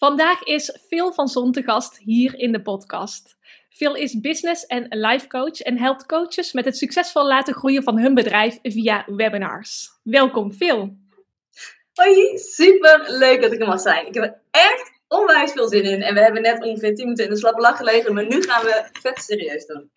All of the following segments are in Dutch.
Vandaag is Phil van Zon te gast hier in de podcast. Phil is business en life coach en helpt coaches met het succesvol laten groeien van hun bedrijf via webinars. Welkom Phil. Hoi, super leuk dat ik er mag zijn. Ik heb er echt onwijs veel zin in. En we hebben net ongeveer 10 minuten in de slappe lach gelegen, maar nu gaan we vet serieus doen.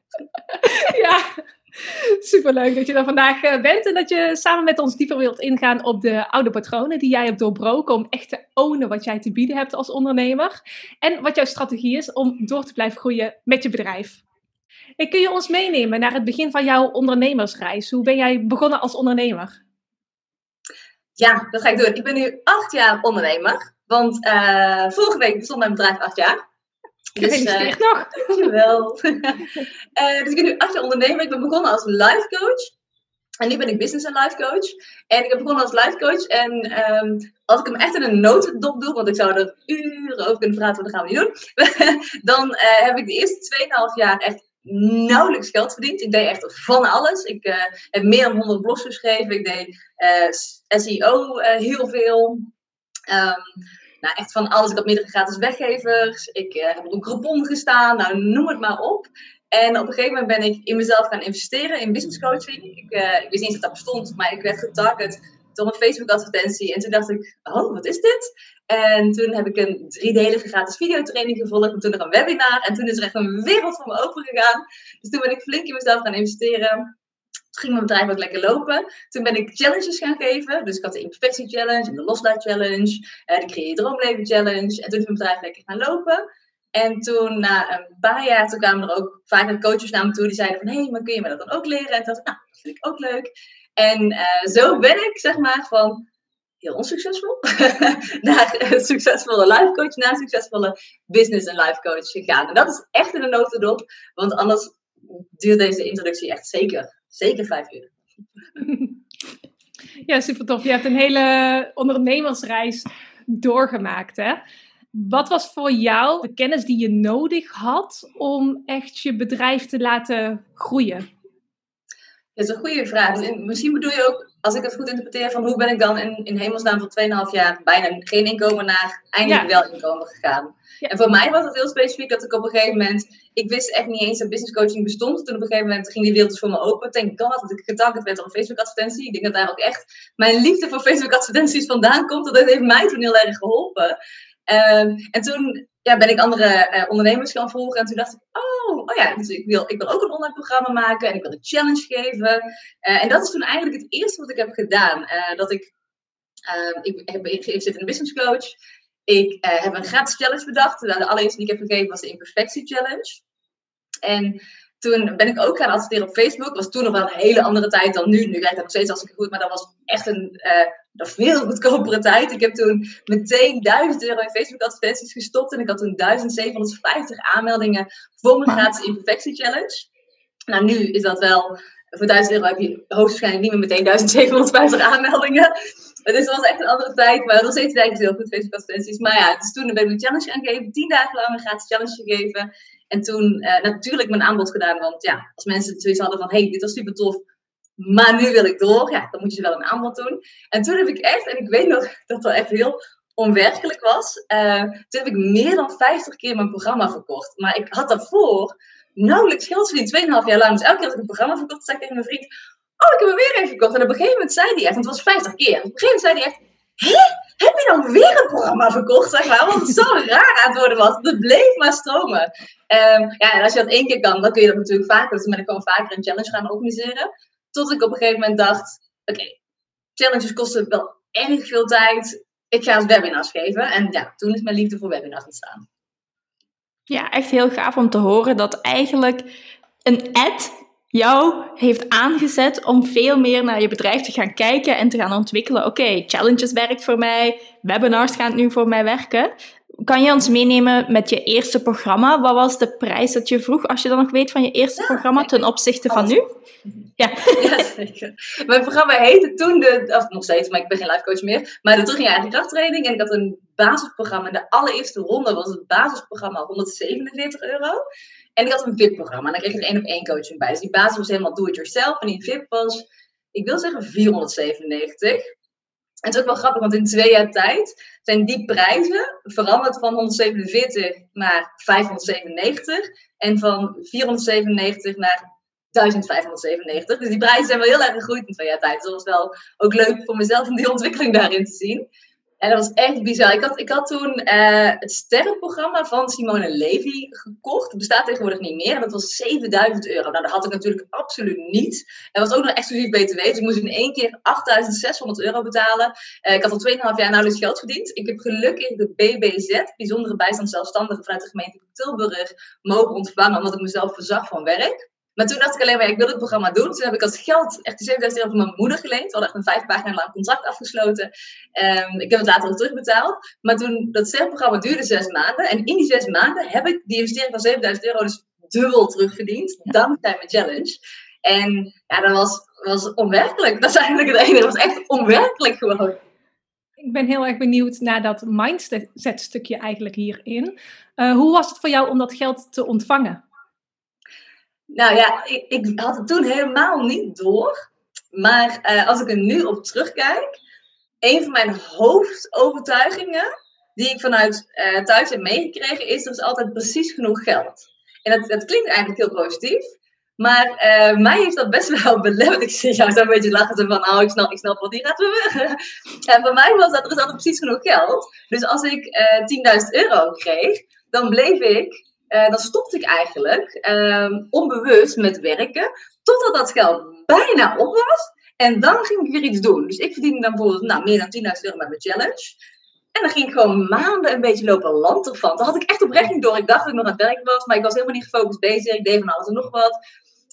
ja, superleuk dat je er vandaag eh, bent en dat je samen met ons dieper wilt ingaan op de oude patronen die jij hebt doorbroken om echt te ownen wat jij te bieden hebt als ondernemer. En wat jouw strategie is om door te blijven groeien met je bedrijf. Kun je ons meenemen naar het begin van jouw ondernemersreis? Hoe ben jij begonnen als ondernemer? Ja, dat ga ik doen. Ik ben nu acht jaar ondernemer. Want uh, vorige week bestond mijn bedrijf acht jaar. Dus, uh, nog. Dankjewel. uh, dus ik ben nu acht jaar ondernemer. Ik ben begonnen als life coach. En nu ben ik business en life coach. En ik heb begonnen als life coach. En um, als ik hem echt in een notendop doe, want ik zou er uren over kunnen praten, maar dat gaan we niet doen. dan uh, heb ik de eerste 2,5 jaar echt nauwelijks geld verdiend. Ik deed echt van alles. Ik uh, heb meer dan 100 blogs geschreven. Ik deed uh, SEO heel veel. Um, nou, echt van alles. Ik had meerdere gratis weggevers. Ik heb op een groupon gestaan. Nou, noem het maar op. En op een gegeven moment ben ik in mezelf gaan investeren in business coaching. Ik, ik wist niet dat dat bestond, maar ik werd getarget door een Facebook advertentie. En toen dacht ik, oh, wat is dit? En toen heb ik een driedelige gratis videotraining gevolgd. En toen nog een webinar. En toen is er echt een wereld voor me open gegaan. Dus toen ben ik flink in mezelf gaan investeren. Toen ging mijn bedrijf ook lekker lopen. Toen ben ik challenges gaan geven. Dus ik had de Imperfectie Challenge en de Loslaat Challenge. Uh, de Creëer Je Droomleven Challenge. En toen is mijn bedrijf lekker gaan lopen. En toen, na een paar jaar, toen kwamen er ook vaak coaches naar me toe. Die zeiden van, hé, hey, maar kun je me dat dan ook leren? En toen dacht ik, nou, dat vind ik ook leuk. En uh, zo ben ik, zeg maar, van heel onsuccesvol naar een succesvolle life coach, naar een succesvolle business en life coach gegaan. En dat is echt in een notendop, want anders duurt deze introductie echt zeker, zeker vijf uur. Ja, super tof. Je hebt een hele ondernemersreis doorgemaakt, hè? Wat was voor jou de kennis die je nodig had om echt je bedrijf te laten groeien? Dat is een goede vraag. Dus misschien bedoel je ook, als ik het goed interpreteer, van hoe ben ik dan in, in hemelsnaam van 2,5 jaar bijna geen inkomen naar eindelijk wel inkomen gegaan. Ja. En voor mij was het heel specifiek dat ik op een gegeven moment, ik wist echt niet eens dat business coaching bestond. Toen op een gegeven moment ging die wereld dus voor me open. Thank God dat ik getarget werd op Facebook advertentie. Ik denk dat daar ook echt mijn liefde voor Facebook advertenties vandaan komt. Dat heeft mij toen heel erg geholpen. Um, en toen ja, ben ik andere uh, ondernemers gaan volgen. En toen dacht ik, oh, oh ja, dus ik, wil, ik wil ook een online programma maken. En ik wil een challenge geven. Uh, en dat is toen eigenlijk het eerste wat ik heb gedaan. Uh, dat ik, ik heb geïnvesteerd in een business coach. Ik heb een gratis challenge bedacht. De allereerste die ik heb gegeven was de Imperfectie Challenge. En toen ben ik ook gaan adverteren op Facebook. was toen nog wel een hele andere tijd dan nu. Nu werkt dat nog steeds als ik goed, maar dat was echt een uh, veel goedkopere tijd. Ik heb toen meteen 1000 euro in Facebook advertenties gestopt. En ik had toen 1750 aanmeldingen voor mijn gratis imperfectie challenge. Nou, nu is dat wel, voor 1000 euro heb je hoogstwaarschijnlijk niet meer meteen 1750 aanmeldingen. Dus het was echt een andere tijd, maar nog steeds denk ik heel goed Facebook advertenties. Maar ja, dus toen ben ik een challenge gaan geven. 10 dagen lang een gratis challenge gegeven. En toen uh, natuurlijk mijn aanbod gedaan, want ja, als mensen zoiets hadden van, hey, dit was super tof, maar nu wil ik door, ja, dan moet je wel een aanbod doen. En toen heb ik echt, en ik weet nog dat dat echt heel onwerkelijk was, uh, toen heb ik meer dan 50 keer mijn programma verkocht. Maar ik had daarvoor nauwelijks geld verdiend, 2,5 jaar lang. Dus elke keer dat ik een programma verkocht, zei ik tegen mijn vriend, oh, ik heb hem weer even verkocht. En op een gegeven moment zei hij echt, want het was 50 keer, op een gegeven moment zei hij echt, hé? heb je dan weer een programma verkocht, zeg maar? Want het zo raar aan het worden was. Het bleef maar stromen. Um, ja, en als je dat één keer kan, dan kun je dat natuurlijk vaker. Dus ben ik gewoon vaker een challenge gaan organiseren. Tot ik op een gegeven moment dacht, oké, challenges kosten wel erg veel tijd. Ik ga eens webinars geven. En ja, toen is mijn liefde voor webinars ontstaan. Ja, echt heel gaaf om te horen dat eigenlijk een ad jou heeft aangezet om veel meer naar je bedrijf te gaan kijken en te gaan ontwikkelen. Oké, okay, challenges werkt voor mij, webinars gaan nu voor mij werken. Kan je ons meenemen met je eerste programma? Wat was de prijs dat je vroeg, als je dan nog weet, van je eerste programma ten opzichte van nu? Ja. ja, zeker. Mijn programma heette toen de, of nog steeds, maar ik ben geen life coach meer, maar de terug eigen krachttraining. En ik had een basisprogramma. En de allereerste ronde was het basisprogramma 147 euro. En ik had een VIP-programma. En dan kreeg ik er één op één coaching bij. Dus die basis was helemaal do-it-yourself. En die VIP was, ik wil zeggen, 497. En het is ook wel grappig, want in twee jaar tijd zijn die prijzen veranderd van 147 naar 597 en van 497 naar 1597. Dus die prijzen zijn wel heel erg gegroeid in twee jaar tijd. Dus dat was wel ook leuk voor mezelf om die ontwikkeling daarin te zien. En dat was echt bizar. Ik had, ik had toen uh, het sterrenprogramma van Simone Levy gekocht. Het bestaat tegenwoordig niet meer. En dat was 7000 euro. Nou, dat had ik natuurlijk absoluut niet. En was ook nog exclusief BTW. Dus ik moest in één keer 8600 euro betalen. Uh, ik had al 2,5 jaar nauwelijks geld verdiend. Ik heb gelukkig de BBZ, Bijzondere Bijstand Zelfstandigen, vanuit de gemeente Tilburg mogen ontvangen. Omdat ik mezelf verzag van werk. Maar toen dacht ik alleen maar, ik wil het programma doen. Toen heb ik als geld echt de 7000 euro van mijn moeder geleend. We hadden echt een vijf pagina lang contract afgesloten. Um, ik heb het later ook terugbetaald. Maar toen, dat programma duurde zes maanden. En in die zes maanden heb ik die investering van 7000 euro dus dubbel terugverdiend. Dankzij mijn challenge. En ja, dat was, was onwerkelijk. Dat is eigenlijk het enige. Dat was echt onwerkelijk gewoon. Ik ben heel erg benieuwd naar dat mindset stukje eigenlijk hierin. Uh, hoe was het voor jou om dat geld te ontvangen? Nou ja, ik, ik, had het toen helemaal niet door. Maar uh, als ik er nu op terugkijk, een van mijn hoofdovertuigingen die ik vanuit uh, thuis heb meegekregen, is er is altijd precies genoeg geld. En dat, dat klinkt eigenlijk heel positief. Maar uh, mij heeft dat best wel belemmerd. Ik zie jou zo een beetje lachen van, oh, ik snap, ik snap wat die gaat doen. en voor mij was dat, er is altijd precies genoeg geld. Dus als ik uh, 10.000 euro kreeg, dan bleef ik uh, dan stopte ik eigenlijk um, onbewust met werken, totdat dat geld bijna op was. En dan ging ik weer iets doen. Dus ik verdiende dan bijvoorbeeld nou, meer dan 10.000 euro met mijn challenge. En dan ging ik gewoon maanden een beetje lopen land ervan. Dan had ik echt oprecht niet door. Ik dacht dat ik nog aan het werk was, maar ik was helemaal niet gefocust bezig. Ik deed van alles en nog wat.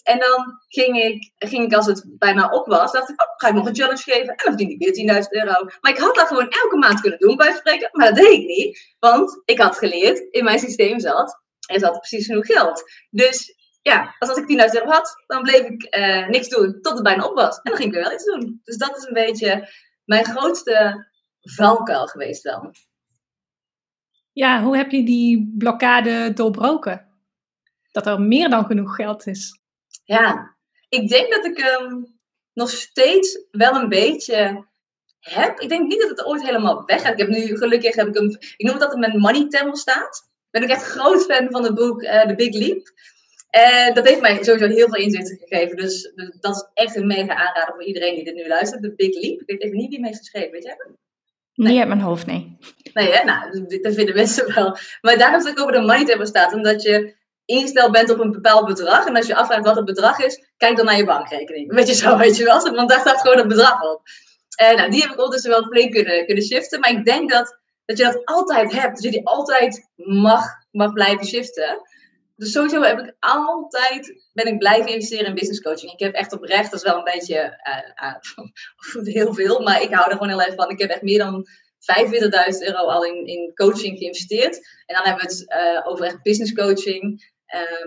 En dan ging ik, ging ik als het bijna op was, dacht ik, oh, ga ik nog een challenge geven. En dan verdien ik weer 10.000 euro. Maar ik had dat gewoon elke maand kunnen doen bij spreken. Maar dat deed ik niet. Want ik had geleerd, in mijn systeem zat, en ze had precies genoeg geld. Dus ja, als, als ik 10.000 euro had, dan bleef ik uh, niks doen tot het bijna op was. En dan ging ik weer wel iets doen. Dus dat is een beetje mijn grootste valkuil geweest dan. Ja, hoe heb je die blokkade doorbroken? Dat er meer dan genoeg geld is. Ja, ik denk dat ik hem um, nog steeds wel een beetje heb. Ik denk niet dat het ooit helemaal weg gaat. Ik heb nu gelukkig, heb ik hem, ik noem het dat het mijn money thermostaat ben ik echt groot fan van het boek uh, The Big Leap. En dat heeft mij sowieso heel veel inzichten gegeven. Dus, dus, dat is echt een mega aanrader voor iedereen die dit nu luistert. The Big Leap. Ik weet even niet wie heeft geschreven, weet jij dat? Nee. Niet uit mijn hoofd, nee. Nee, hè? Nou, dat vinden mensen wel. Maar daarom is ook over de money table staat. Omdat je ingesteld bent op een bepaald bedrag. En als je afvraagt wat het bedrag is, kijk dan naar je bankrekening. Weet je zo, weet je wel. Want daar staat gewoon het bedrag op. En nou, die heb ik ondertussen wel flink kunnen, kunnen shiften. Maar ik denk dat dat je dat altijd hebt. Dat je die altijd mag, mag blijven shiften. Dus sowieso heb ik altijd, ben ik blijven investeren in business coaching. Ik heb echt oprecht, dat is wel een beetje uh, uh, heel veel, maar ik hou er gewoon heel erg van. Ik heb echt meer dan 45.000 euro al in, in coaching geïnvesteerd. En dan hebben we het uh, over echt business coaching.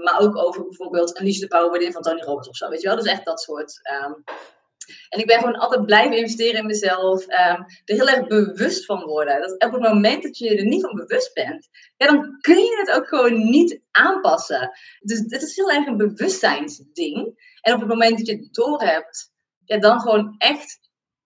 maar ook over bijvoorbeeld een de Power Within van Tony Robbins of zo. Weet je wel? Dus echt dat soort um, en ik ben gewoon altijd blijven investeren in mezelf. Um, er heel erg bewust van worden. Dat op het moment dat je er niet van bewust bent, ja, dan kun je het ook gewoon niet aanpassen. Dus dit is heel erg een bewustzijnsding. En op het moment dat je het doorhebt, ja, dan gewoon echt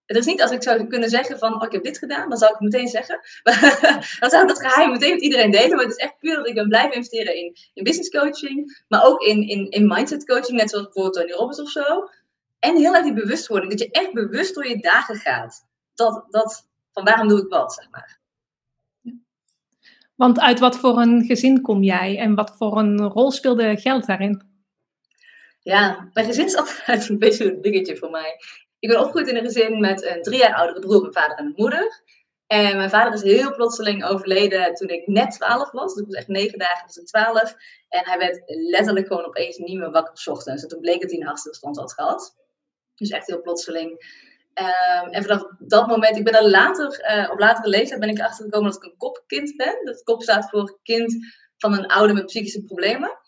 het is niet als ik zou kunnen zeggen van, oh, ik heb dit gedaan, dan zou ik het meteen zeggen. dan zou ik dat geheim meteen met iedereen delen. Maar het is echt puur dat ik ben blijven investeren in, in business coaching, maar ook in, in, in mindset coaching, net zoals bijvoorbeeld Tony Robbins of zo. En heel erg die bewustwording. Dat je echt bewust door je dagen gaat. Dat, dat, van waarom doe ik wat, zeg maar. Want uit wat voor een gezin kom jij en wat voor een rol speelde geld daarin? Ja, mijn gezin is altijd een beetje een dingetje voor mij. Ik ben opgegroeid in een gezin met een drie jaar oudere broer, mijn vader en mijn moeder. En mijn vader is heel plotseling overleden toen ik net 12 was. Dus ik was echt negen dagen, was ik 12. En hij werd letterlijk gewoon opeens niet meer wakker s ochtends. En toen bleek dat hij een hartstilstand had gehad. Dus echt heel plotseling. Um, en vanaf dat moment, ik ben er later, uh, op latere leeftijd ben ik erachter gekomen dat ik een kopkind ben. Dat kop staat voor kind van een ouder met psychische problemen.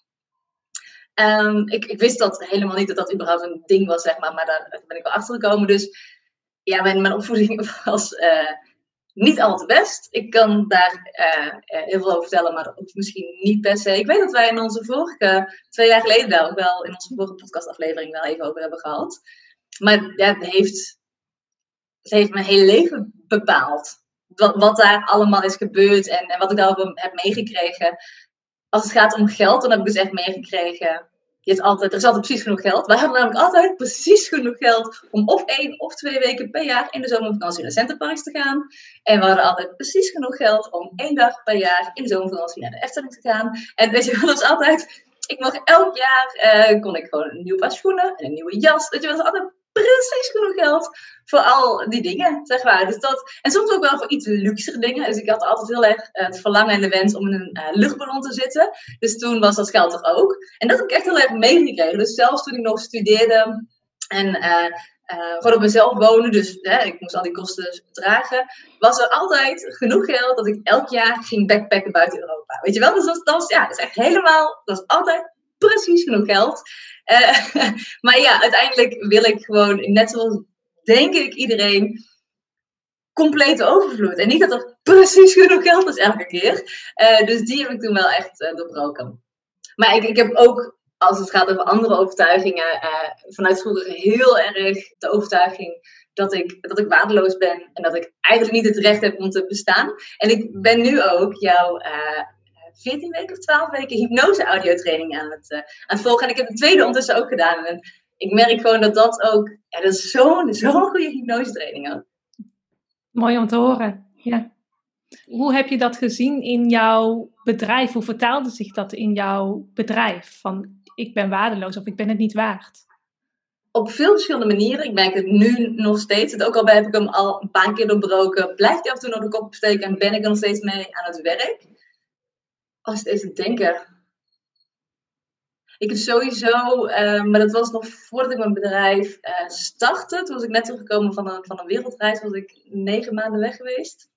Um, ik, ik, wist dat helemaal niet dat dat überhaupt een ding was, zeg maar, maar daar ben ik wel achter gekomen. Dus ja, mijn, mijn opvoeding was uh, niet al te best. Ik kan daar uh, heel veel over vertellen, maar misschien niet per se. Ik weet dat wij in onze vorige, twee jaar geleden ook wel, in onze vorige podcastaflevering wel even over hebben gehad. Maar het heeft het heeft mijn hele leven bepaald. Wat, wat daar allemaal is gebeurd en, en wat ik daarover heb meegekregen. Als het gaat om geld, dan heb ik dus echt meegekregen je altijd, er is altijd precies genoeg geld. Wij hebben namelijk altijd precies genoeg geld om of één of twee weken per jaar in de zomervakantie naar Centerparks te gaan. En we hadden altijd precies genoeg geld om één dag per jaar in de zomervakantie naar de Efteling te gaan. En weet je, dat was altijd, ik mag elk jaar, uh, kon ik gewoon een nieuw paar schoenen en een nieuwe jas. Dat je, was altijd precies genoeg geld voor al die dingen, zeg maar. Dus dat, en soms ook wel voor iets luxere dingen. Dus ik had altijd heel erg het verlangen en de wens om in een uh, luchtballon te zitten. Dus toen was dat geld er ook. En dat heb ik echt heel erg meegekregen. Dus zelfs toen ik nog studeerde en uh, gewoon op mezelf wonen, dus hè, ik moest al die kosten dragen, was er altijd genoeg geld dat ik elk jaar ging backpacken buiten Europa. Weet je wel? Dus dat, was, ja, dat is echt helemaal, dat was altijd precies genoeg geld. Uh, maar ja, uiteindelijk wil ik gewoon, net zoals denk ik iedereen, complete overvloed. En niet dat er precies genoeg geld is elke keer. Uh, dus die heb ik toen wel echt uh, doorbroken. Maar ik, ik heb ook, als het gaat over andere overtuigingen, vanuit vroeger heel erg de overtuiging dat ik, dat ik waardeloos ben en dat ik eigenlijk niet het recht heb om te bestaan. En ik ben nu ook jouw 14 weken of 12 weken hypnose-audiotraining aan, het, uh, aan het volgen. En ik heb de tweede ondertussen ook gedaan. En ik merk gewoon dat dat ook, ja, dat is zo'n zo'n goede hypnose-training ook. Mooi om te horen, ja. Hoe heb je dat gezien in jouw bedrijf? Hoe vertaalde zich dat in jouw bedrijf? Van ik ben waardeloos of ik ben het niet waard? Op veel verschillende manieren. Ik merk het nu nog steeds. ook al heb ik hem al een paar keer doorbroken. Blijft hij af en toe nog de kop steken en ben ik er nog steeds mee aan het werk als het even denken. Ik heb sowieso, uh, maar dat was nog voordat ik mijn bedrijf uh, startte. Toen was ik net teruggekomen van een, van een wereldreis. Was ik negen maanden weg geweest.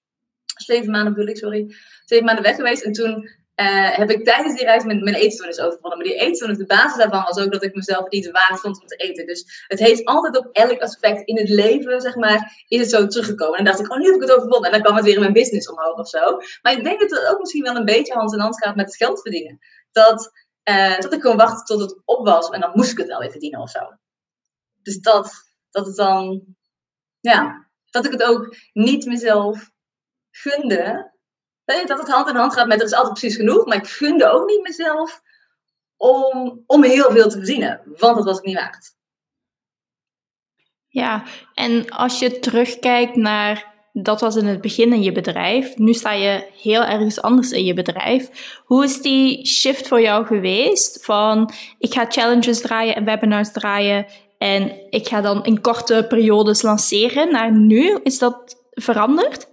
Zeven maanden bedoel ik, sorry. Zeven maanden weg geweest. En toen uh, heb ik tijdens die reis mijn, mijn eetstoornis overwonnen. Maar die eetstoornis, de basis daarvan was ook dat ik mezelf niet waard vond om te eten. Dus het heeft altijd op elk aspect in het leven, zeg maar, is het zo teruggekomen. En dan dacht ik, oh, nu heb ik het overwonnen. En dan kwam het weer in mijn business omhoog of zo. Maar ik denk dat het ook misschien wel een beetje hand in hand gaat met het geld verdienen. Dat, uh, dat ik gewoon wachtte tot het op was en dan moest ik het wel verdienen of zo. Dus dat, dat het dan, ja, dat ik het ook niet mezelf gunde dat het hand in hand gaat met er is altijd precies genoeg. Maar ik gunde ook niet mezelf om, om heel veel te verdienen. Want dat was ik niet waard. Ja, en als je terugkijkt naar dat was in het begin in je bedrijf. Nu sta je heel ergens anders in je bedrijf. Hoe is die shift voor jou geweest? Van ik ga challenges draaien en webinars draaien en ik ga dan in korte periodes lanceren naar nu. Is dat veranderd?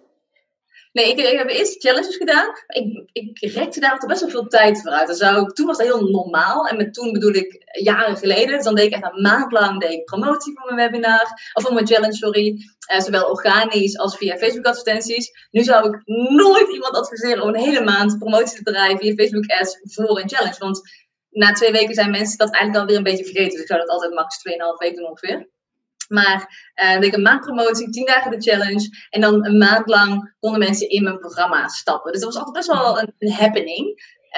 Nee, ik, heb eerst challenges gedaan. Ik, ik rekte daar best wel veel tijd voor uit. Toen was dat heel normaal. En met toen bedoel ik jaren geleden. Dus dan deed ik echt een maand lang deed ik promotie voor mijn webinar. Of voor mijn challenge, sorry. Uh, zowel organisch als via Facebook advertenties. Nu zou ik nooit iemand adviseren om een hele maand promotie te draaien via Facebook ads voor een challenge. Want na twee weken zijn mensen dat eigenlijk alweer een beetje vergeten. Dus ik zou dat altijd max 2,5 weken ongeveer. Maar uh, ik een maand promotie, tien dagen de challenge. En dan een maand lang konden mensen in mijn programma stappen. Dus dat was altijd best wel een, happening.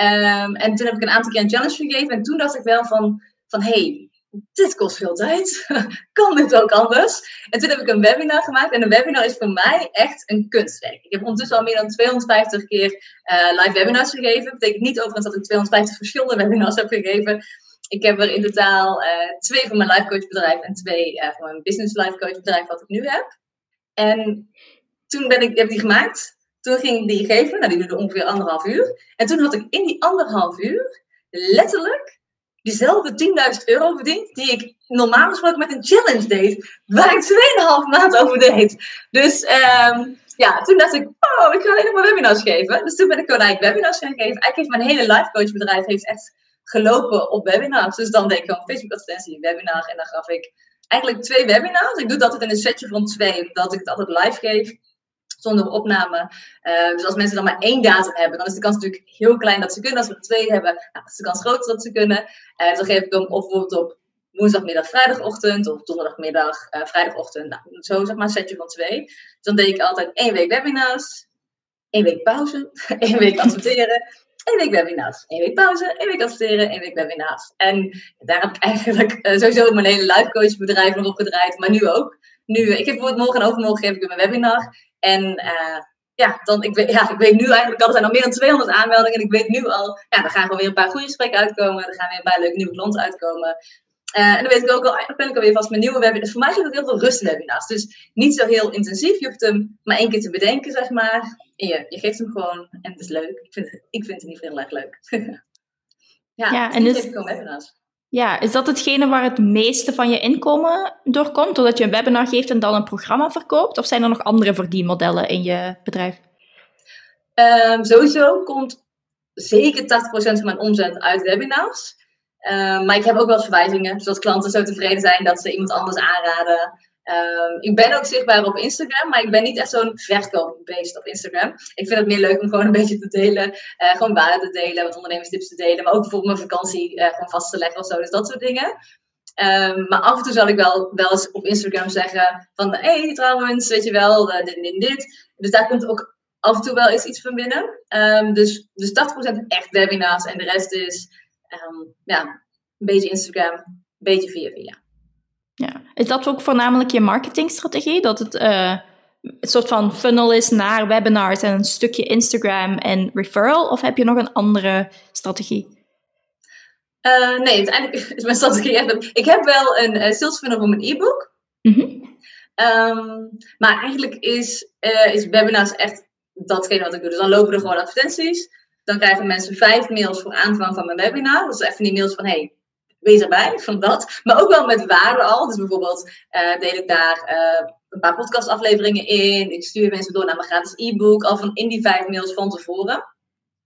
Um, en toen heb ik een aantal keer een challenge gegeven. En toen dacht ik wel van, van hey, dit kost veel tijd. kan dit ook anders? En toen heb ik een webinar gemaakt. En een webinar is voor mij echt een kunstwerk. Ik heb ondertussen al meer dan 250 keer uh, live webinars gegeven. Dat betekent niet overigens dat ik 250 verschillende webinars heb gegeven. Ik heb er in totaal uh, twee van mijn life coach bedrijf en twee uh, van mijn business life coach bedrijf wat ik nu heb. En toen ben ik, heb die gemaakt. Toen ging die geven. Nou, die duurde ongeveer anderhalf uur. En toen had ik in die anderhalf uur letterlijk diezelfde 10.000 euro verdiend die ik normaal gesproken met een challenge deed. Waar ik 2,5 maand over deed. Dus um, ja, toen dacht ik, oh, ik ga alleen nog maar webinars geven. Dus toen ben ik gewoon eigenlijk webinars gaan geven. Eigenlijk heeft mijn hele life coach bedrijf heeft echt gelopen op webinars. Dus dan deed ik gewoon Facebook advertentie, webinar. En dan gaf ik eigenlijk twee webinars. Ik doe dat altijd in een setje van twee, omdat ik het altijd live geef. Zonder opname. Uh, dus als mensen dan maar één datum hebben, dan is de kans natuurlijk heel klein dat ze kunnen. Als we er twee hebben, nou, is de kans groter dat ze kunnen. Uh, dus dan geef ik hem of bijvoorbeeld op woensdagmiddag, vrijdagochtend, of donderdagmiddag, uh, vrijdagochtend. Nou, zo zeg maar een setje van twee. Dus dan deed ik altijd één week webinars, één week pauze, één week adverteren één week webinars, één week pauze, één week adverteren, één week webinars. En daar heb ik eigenlijk uh, sowieso mijn hele life coach bedrijf nog op gedraaid, maar nu ook. nu, ik heb bijvoorbeeld morgen en overmorgen geef ik een webinar. En ja, dan, ik, weet, ja, ik weet nu eigenlijk al, er zijn al meer dan 200 aanmeldingen. En ik weet nu al, ja, er gaan gewoon weer een paar goede gesprekken uitkomen. Er gaan weer een paar leuke nieuwe klanten uitkomen. Uh, en dan weet ik ook al, ben ik alweer vast mijn nieuwe webinar. Dus voor mij geeft het heel veel rust webinars. Dus niet zo heel intensief. Je hoeft hem maar één keer te bedenken, zeg maar. En je, je geeft hem gewoon. En het is leuk. Ik vind, het, ik vind het geval heel erg leuk. ja, ja, en dus, gewoon webinars. Ja, is dat hetgene waar het meeste van je inkomen doorkomt? Doordat je een webinar geeft en dan een programma verkoopt? Of zijn er nog andere verdienmodellen in je bedrijf? Um, sowieso komt zeker 80% van mijn omzet uit webinars. Um, maar ik heb ook wel verwijzingen, zodat klanten zo tevreden zijn dat ze iemand anders aanraden. Um, ik ben ook zichtbaar op Instagram, maar ik ben niet echt zo'n verkoopbeest op Instagram. Ik vind het meer leuk om gewoon een beetje te delen. Uh, gewoon waarde te delen, wat ondernemerstips te delen. Maar ook bijvoorbeeld mijn vakantie uh, gewoon vast te leggen of zo. Dus dat soort dingen. Um, maar af en toe zal ik wel, wel eens op Instagram zeggen van... Hé, hey, trouwens, weet je wel, uh, dit, dit, dit. Dus daar komt ook af en toe wel eens iets van binnen. Dus, dus 80% echt webinars en de rest is um, ja, een beetje Instagram, een beetje via via. Ja. Is dat ook voornamelijk je marketingstrategie? Dat het uh, een soort van funnel is naar webinars en een stukje Instagram en referral? Of heb je nog een andere strategie? Uh, nee, uiteindelijk is mijn strategie echt... Ik heb wel een uh, sales funnel voor mijn e-book. Mm -hmm. um, maar eigenlijk is, is webinars echt datgene wat ik doe. Dus dan lopen er gewoon advertenties. Dan krijgen mensen vijf mails voor aanvang van mijn webinar. Dus even die mails van, hey, wees erbij, van dat. Maar ook wel met waarde al. Dus bijvoorbeeld uh, deel ik daar uh, een paar podcastafleveringen in. Ik stuur mensen door naar mijn gratis e-book. Al van in die vijf mails van tevoren.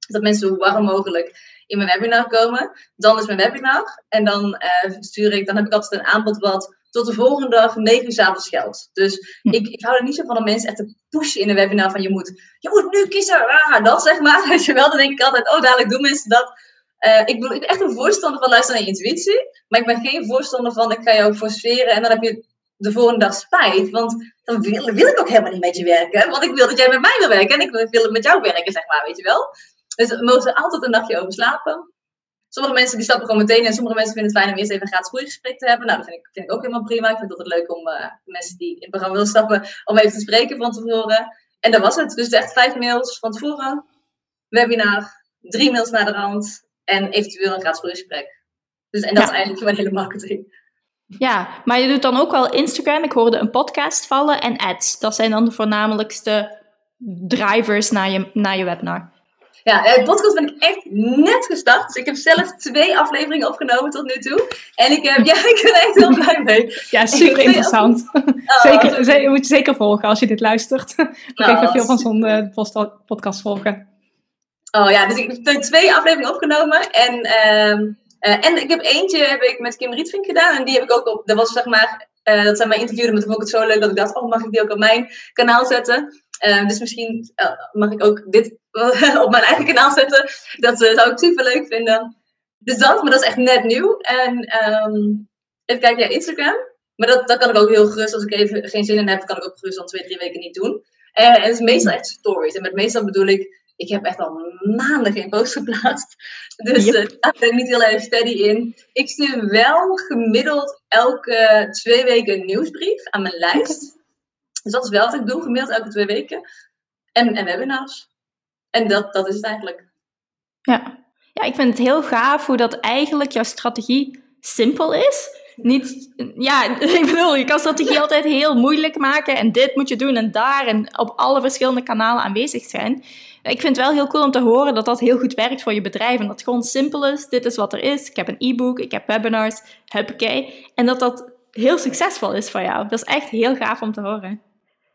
Dat mensen zo warm mogelijk in mijn webinar komen. Dan is mijn webinar. En dan uh, stuur ik, dan heb ik altijd een aanbod wat tot de volgende dag 9 uur avonds geldt. Dus hm. ik, ik hou er niet zo van om mensen echt te pushen in een webinar van je moet, je moet nu kiezen, ah, dat zeg maar. Weet je wel, dan denk ik altijd, oh dadelijk doen mensen dat. Uh, ik, ben, ik ben echt een voorstander van luisteren naar je intuïtie. Maar ik ben geen voorstander van ik ga jou forceren en dan heb je de volgende dag spijt. Want dan wil, wil ik ook helemaal niet met je werken. Want ik wil dat jij met mij wil werken en ik wil met jou werken, zeg maar, weet je wel. Dus we mogen altijd een nachtje over slapen. Sommige mensen die stappen gewoon meteen en sommige mensen vinden het fijn om eerst even een gratis groeigesprek te hebben. Nou, dat vind ik, vind ik ook helemaal prima. Ik vind het altijd leuk om uh, mensen die in het programma willen stappen, om even te spreken van tevoren. En dat was het. Dus echt vijf mails van tevoren, webinar, drie mails naar de rand en eventueel een gratis groeigesprek. Dus, en dat is eigenlijk mijn hele marketing. Ja, maar je doet dan ook wel Instagram. Ik hoorde een podcast vallen en ads. Dat zijn dan de voornamelijkste drivers naar je, naar je webinar. Ja, de eh, podcast ben ik echt net gestart. Dus ik heb zelf twee afleveringen opgenomen tot nu toe. En ik, heb, ja, ik ben echt heel blij mee. Ja, super interessant. Oh. zeker, je moet je zeker volgen als je dit luistert. ik oh, even veel van zo'n uh, podcast volgen. Oh ja, dus ik heb twee afleveringen opgenomen. En, uh, uh, en ik heb eentje heb ik met Kim Rietvink gedaan. En die heb ik ook op, dat was zeg maar, dat zijn mij interviewden. Maar toen vond ik het zo leuk dat ik dacht, oh mag ik die ook op mijn kanaal zetten. Uh, dus misschien uh, mag ik ook dit op mijn eigen kanaal zetten. Dat uh, zou ik super leuk vinden. Dus dat, maar dat is echt net nieuw. En um, even kijken, ja, Instagram. Maar dat, dat kan ik ook heel gerust, als ik even geen zin in heb, kan ik ook gerust al twee, drie weken niet doen. En, en het is meestal echt stories. En met meestal bedoel ik, ik heb echt al maanden geen post geplaatst. Dus yep. daar ben ik niet heel erg steady in. Ik stuur wel gemiddeld elke twee weken een nieuwsbrief aan mijn lijst. Dus dat is wel wat ik doe, gemiddeld elke twee weken. En, webinars. En dat, dat is het eigenlijk. Ja. ja, ik vind het heel gaaf hoe dat eigenlijk jouw strategie simpel is. Niet, ja, ik bedoel, je kan strategie altijd heel moeilijk maken en dit moet je doen en daar en op alle verschillende kanalen aanwezig zijn. Ik vind het wel heel cool om te horen dat dat heel goed werkt voor je bedrijf en dat het gewoon simpel is. Dit is wat er is. Ik heb een e-book, ik heb webinars, huppakee. En dat dat heel succesvol is voor jou. Dat is echt heel gaaf om te horen.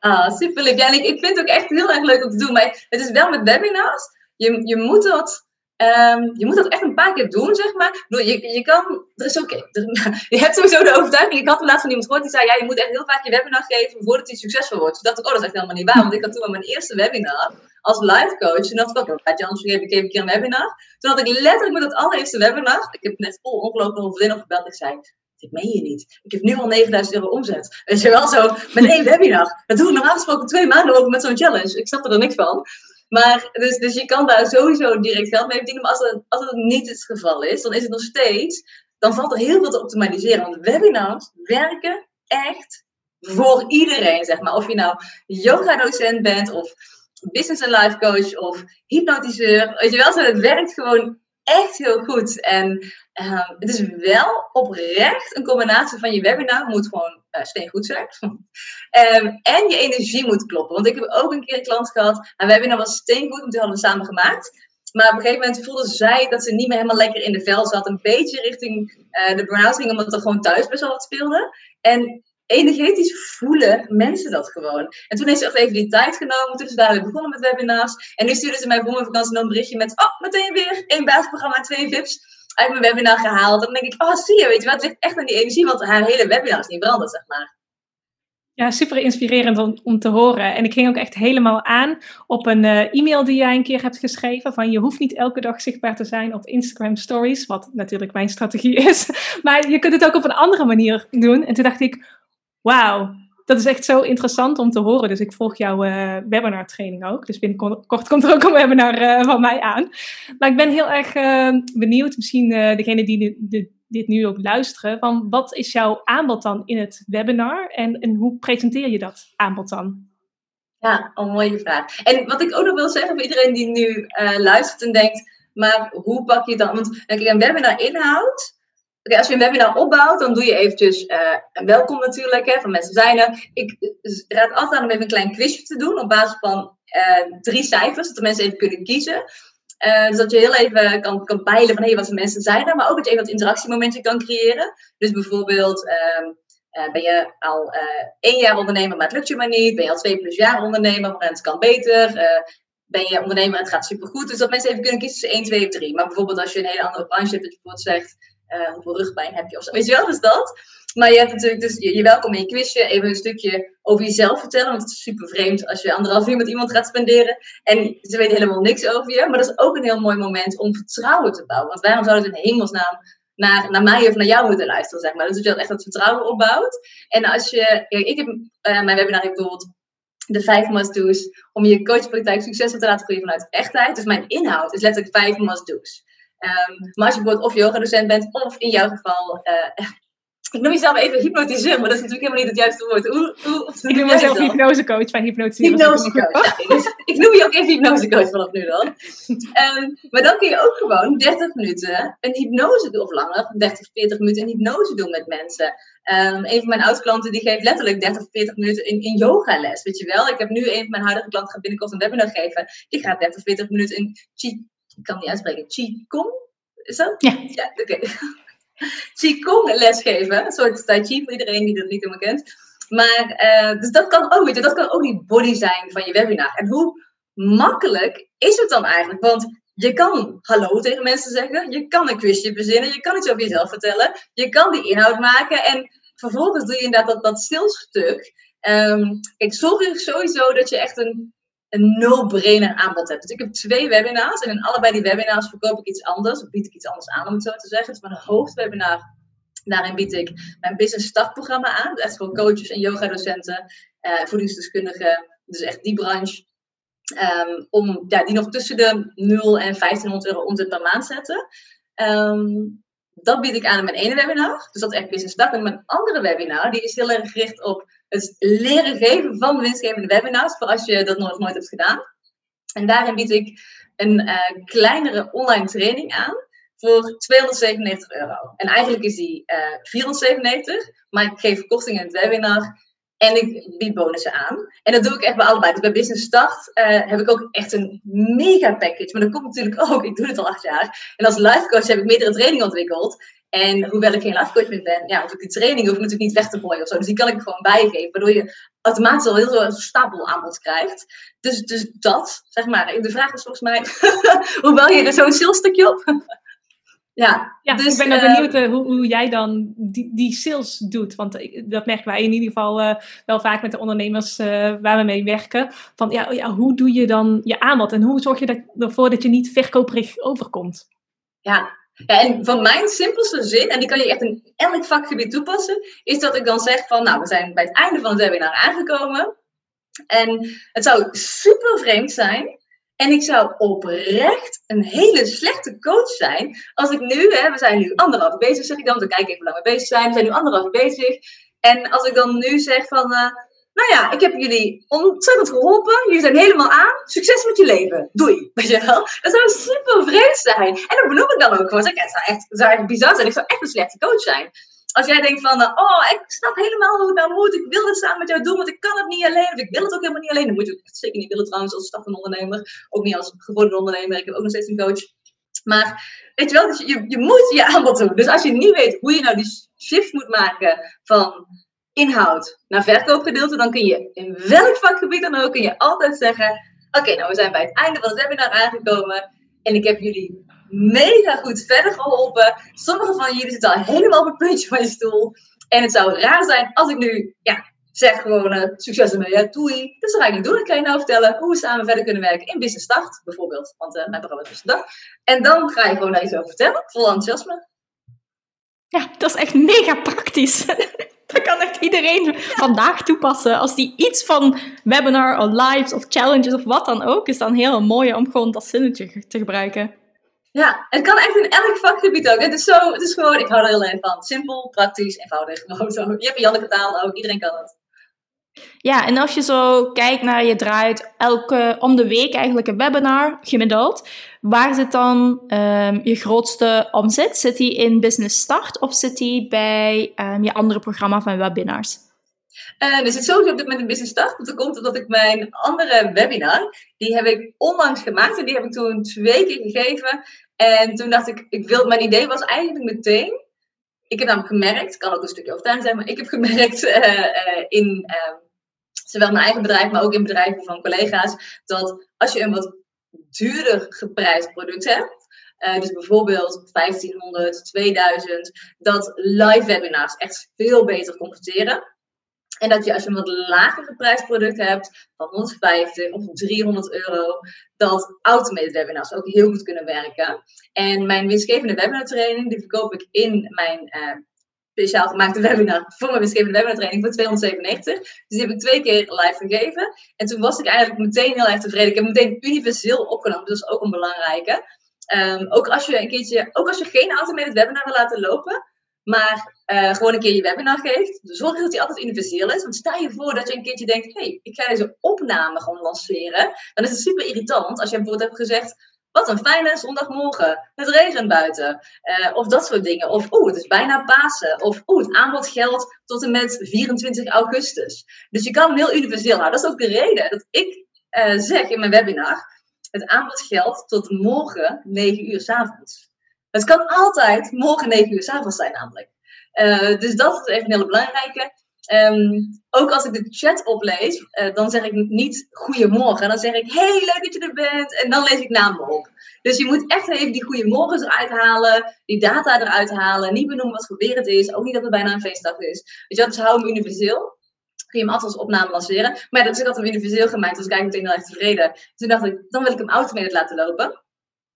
Ah, super leuk. Ja, en ik, vind het ook echt heel erg leuk om te doen. Maar het is wel met webinars. Je, je moet dat Um, je moet dat echt een paar keer doen, zeg maar. Je, je kan, er is je hebt sowieso de overtuiging. Ik had laatst van iemand gehoord die zei: Ja, je moet echt heel vaak je webinar geven voordat hij succesvol wordt. Toen dacht ik: Oh, dat is echt helemaal niet waar. Want ik had toen mijn eerste webinar als live coach. En dacht ik: okay, je anders geef ik even een keer een webinar. Toen had ik letterlijk met het allereerste webinar. Ik heb net vol ongelooflijk veel vriendin opgebeld. Ik zei: ik meen je niet. Ik heb nu al 9000 euro omzet. Weet je wel, zo met één webinar. Dat doe ik normaal gesproken twee maanden over met zo'n challenge. Ik snap er niks van. Maar, dus, dus je kan daar sowieso direct geld mee verdienen. Maar als het, als het niet het geval is, dan is het nog steeds... Dan valt er heel veel te optimaliseren. Want webinars werken echt voor iedereen, zeg maar. Of je nou yoga-docent bent, of business and life coach, of hypnotiseur. Weet je wel, zo, het werkt gewoon echt heel goed. En ehm, het is wel oprecht een combinatie van je webinar moet gewoon uh, steengoed zijn. um, en je energie moet kloppen. Want ik heb ook een keer een klant gehad, haar webinar was steengoed, want die hadden we samen gemaakt. Maar op een gegeven moment voelde zij dat ze niet meer helemaal lekker in de vel zat. Een beetje richting uh, de burn-out ging, omdat er gewoon thuis best wel wat speelde. En energetisch voelen mensen dat gewoon. En toen heeft ze echt even die tijd genomen. Toen is ze daar begonnen met webinars. En nu stuurde ze mij voor mijn vakantie nog een berichtje met... Oh, meteen weer één basisprogramma, twee VIP's uit mijn webinar gehaald. Dan denk ik, oh zie je, weet je wat, het ligt echt aan die energie. Want haar hele webinar is niet veranderd, zeg maar. Ja, super inspirerend om, te horen. En ik ging ook echt helemaal aan op een uh, e-mail die jij een keer hebt geschreven. Van je hoeft niet elke dag zichtbaar te zijn op Instagram Stories. Wat natuurlijk mijn strategie is. Maar je kunt het ook op een andere manier doen. En toen dacht ik, wauw, dat is echt zo interessant om te horen. Dus ik volg jouw uh, webinar training ook. Dus binnenkort komt er ook een webinar uh, van mij aan. Maar ik ben heel erg uh, benieuwd, misschien degene die de, dit nu ook luisteren, van wat is jouw aanbod dan in het webinar en, en hoe presenteer je dat aanbod dan? Ja, een mooie vraag. En wat ik ook nog wil zeggen voor iedereen die nu luistert en denkt, maar hoe pak je dan? Want kijk, een webinar inhoud Oké, als je een webinar opbouwt, dan doe je eventjes uh, welkom natuurlijk, hè, van mensen zijn er. Ik raad altijd aan om even een klein quizje te doen op basis van uh, drie cijfers, zodat de mensen even kunnen kiezen. Uh, dus dat je heel even kan, kan peilen van hey, wat voor mensen zijn er, maar ook dat je even wat interactiemomentje kan creëren. Dus bijvoorbeeld, uh, ben je al één jaar ondernemer, maar het lukt je maar niet. Ben je al twee plus jaar ondernemer, maar het kan beter. ben je ondernemer en het gaat supergoed. Dus dat mensen even kunnen kiezen tussen 1, 2 of 3. Maar bijvoorbeeld als je een hele andere branche hebt, dat je bijvoorbeeld zegt uh, hoeveel rugpijn heb je of. Weet je wel, dus dat. Maar je hebt natuurlijk dus je, welkom in je quizje, even een stukje over jezelf vertellen. Want het is super vreemd als je anderhalf uur met iemand gaat spenderen. En ze weten helemaal niks over je. Maar dat is ook een heel mooi moment om vertrouwen te bouwen. Want waarom zou het in hemelsnaam naar, naar mij of naar jou moeten luisteren, zeg maar. Dus dat je echt dat vertrouwen opbouwt. En als je, ik heb, uh, mijn webinar bijvoorbeeld de vijf must-do's om je coachpraktijk succesvol te laten groeien vanuit echtheid. Dus mijn inhoud is letterlijk vijf must-do's. Um, maar als je bijvoorbeeld of yoga-docent bent, of in jouw geval uh, ik noem jezelf even hypnotiseur, maar dat is natuurlijk helemaal niet het juiste woord. Hoe, hoe, ik noem mezelf hypnosecoach bij hypnotiseren. Hypnosecoach, ja, dus ik noem je ook even hypnosecoach vanaf nu dan. Um, maar dan kun je ook gewoon 30 minuten een hypnose doen, of langer, 30, 40 minuten een hypnose doen met mensen. Um, een van mijn oud-klanten die geeft letterlijk 30, 40 minuten in, in yogales, weet je wel. Ik heb nu een van mijn huidige klanten gaat binnenkort een webinar geven. Die gaat 30, 40 minuten in chi ik kan niet uitspreken, Qigong, is dat? Ja. Ja, oké. Okay. Qigong lesgeven, een soort Tai Chi voor iedereen die dat niet helemaal kent. Maar, uh, dus dat kan ook, weet je, dat kan ook die body zijn van je webinar. En hoe makkelijk is het dan eigenlijk? Want je kan hallo tegen mensen zeggen, je kan een quizje bezinnen, je kan iets over jezelf vertellen, je kan die inhoud maken en vervolgens doe je inderdaad dat, dat stilstuk. Um, kijk, zorg sowieso dat je echt een een no-brainer aanbod hebt. Dus ik heb twee webinars en in allebei die webinars verkoop ik iets anders, of bied ik iets anders aan om het zo te zeggen. Dus mijn hoofdwebinar, daarin bied ik mijn business startprogramma aan. Dus echt voor coaches en yogadocenten, uh, voedingsdeskundigen, dus echt die branche. Um, om ja, die nog tussen de 0 en 1500 euro omzet per maand zetten. Um, dat bied ik aan in mijn ene webinar. Dus dat is echt business start. En mijn andere webinar, die is heel erg gericht op het leren geven van winstgevende webinars. Voor als je dat nog nooit hebt gedaan. En daarin bied ik een uh, kleinere online training aan voor 297 euro. En eigenlijk is die uh, eh, 497, maar ik geef korting in het webinar en ik bied bonussen aan. En dat doe ik echt bij allebei. Dus bij Business Start uh, heb ik ook echt een mega package. Maar dat komt natuurlijk ook, ik doe het al acht jaar. En als life coach heb ik meerdere trainingen ontwikkeld. En hoewel ik geen life ben, ja, hoef ik die training hoef ik natuurlijk niet weg te gooien of zo. Dus die kan ik gewoon bijgeven. Waardoor je automatisch al heel veel stapel aanbod krijgt. Dus, dus dat, zeg maar. De vraag is volgens mij, hoe bouw je er zo'n salesstukje op? Ja, ja dus, ik ben ook benieuwd uh, hoe, hoe, jij dan die, die sales doet. Want dat merken wij in ieder geval uh, wel vaak met de ondernemers waar we mee werken. Van ja, ja, hoe doe je dan je aanbod en hoe zorg je dat, ervoor dat je niet verkoperig overkomt? Ja. En van mijn simpelste zin, en die kan je echt in elk vakgebied toepassen, is dat ik dan zeg van nou, we zijn bij het einde van het webinar aangekomen. En het zou super vreemd zijn en ik zou oprecht een hele slechte coach zijn als ik nu, hè, we zijn nu anderhalf bezig, zeg ik dan, dan kijk ik even hoe lang we bezig zijn, we zijn nu anderhalf bezig. En als ik dan nu zeg van, uh, nou ja, ik heb jullie ontzettend geholpen. Jullie zijn helemaal aan. Succes met je leven. Doei. Weet je wel? Dat zou super vreemd zijn. En dat benoem ik dan ook gewoon. Het zou echt, zou echt bizar zijn. Ik zou echt een slechte coach zijn als jij denkt van, uh, oh, ik snap helemaal hoe het nou moet. Ik wil het samen met jou doen, want ik kan het niet alleen. Want ik wil het ook helemaal niet alleen. Dan moet je ook zeker niet willen trouwens als van ondernemer. Ook niet als geworden ondernemer. Ik heb ook nog steeds een coach. Maar weet je wel, dus je, je moet je aanbod doen. Dus als je niet weet hoe je nou die shift moet maken van inhoud naar verkoopgedeelte, dan kun je in welk vakgebied dan ook, kun je altijd zeggen, oké, nou we zijn bij het einde van het webinar aangekomen en ik heb jullie mega goed verder geholpen. Sommigen van jullie zitten al helemaal op het puntje van je stoel. En het zou raar zijn als ik nu ja, zeg gewoon uh, succes ermee, ja, doei. Dus dat ga ik niet doen. Ik ga je nou vertellen hoe we samen verder kunnen werken in Business Start, bijvoorbeeld. Want uh, mijn programma is dag. En dan ga je gewoon naar jezelf vertellen, vol enthousiasme. Ja, dat is echt mega praktisch. dat kan echt iedereen vandaag toepassen. Als die iets van webinar of lives of challenges of wat dan ook, is dan heel mooi om gewoon dat zinnetje te gebruiken. Ja, het kan echt in elk vakgebied ook. Het is, zo, het is gewoon, ik hou er heel erg van. Simpel, praktisch, eenvoudig. Je hebt Janneke taal ook, iedereen kan het. Ja, en als je zo kijkt naar je draait elke om de week eigenlijk een webinar gemiddeld. Waar zit dan um, je grootste omzet? Zit die in Business Start of zit die bij um, je andere programma van webinars? Uh, er zit sowieso op dit moment een Business Start. Dat komt omdat ik mijn andere webinar, die heb ik onlangs gemaakt. En die heb ik toen twee keer gegeven. En toen dacht ik, ik wil, mijn idee was eigenlijk meteen. Ik heb namelijk gemerkt, kan ook een stukje overtuigend zijn, maar ik heb gemerkt uh, uh, in ehm, zowel mijn eigen bedrijf, maar ook in bedrijven van collega's, dat als je een wat duurder geprijsd product hebt, uh, dus bijvoorbeeld 1500, 2000, dat live webinars echt veel beter converteren. En dat je als je een wat lager geprijsd product hebt, van 150 of 300 euro, dat automated webinars ook heel goed kunnen werken. En mijn winstgevende webinar training, die verkoop ik in mijn uh, speciaal gemaakte webinar voor mijn winstgevende webinar training voor 297. Dus die heb ik twee keer live gegeven. En toen was ik eigenlijk meteen heel erg tevreden. Ik heb meteen universeel opgenomen, dus ook een belangrijke. Um, ook als je een keertje, ook als je geen automated webinar wil laten lopen, maar uh, gewoon een keer je webinar geeft, zorg dat die altijd universeel is. Want stel je voor dat je een keertje denkt, hey, ik ga deze opname gewoon lanceren. Dan is het super irritant als je bijvoorbeeld hebt gezegd, wat een fijne zondagmorgen. Het regent buiten. Uh, of dat soort dingen. Of oeh, het is bijna Pasen. Of oeh, het aanbod geldt tot en met 24 augustus. Dus je kan hem heel universeel houden. Dat is ook de reden dat ik uh, zeg in mijn webinar. Het aanbod geldt tot morgen 9 uur s avonds. Het kan altijd morgen 9 uur s avonds zijn namelijk. Uh, dus dat is even een hele belangrijke. Um, ook als ik de chat oplees, uh, dan zeg ik niet goedemorgen. Dan zeg ik, hey, leuk dat je er bent. En dan lees ik namen op. Dus je moet echt even die goedemorgens eruit halen, die data eruit halen. Niet benoemen wat voor weer het is. Ook niet dat het bijna een feestdag is. Weet je, dus hou hem universeel. Kun je hem altijd als opname lanceren. Maar dat is altijd universeel gemaakt, dus ben meteen heel erg tevreden. Toen dacht ik, dan wil ik hem automated laten lopen.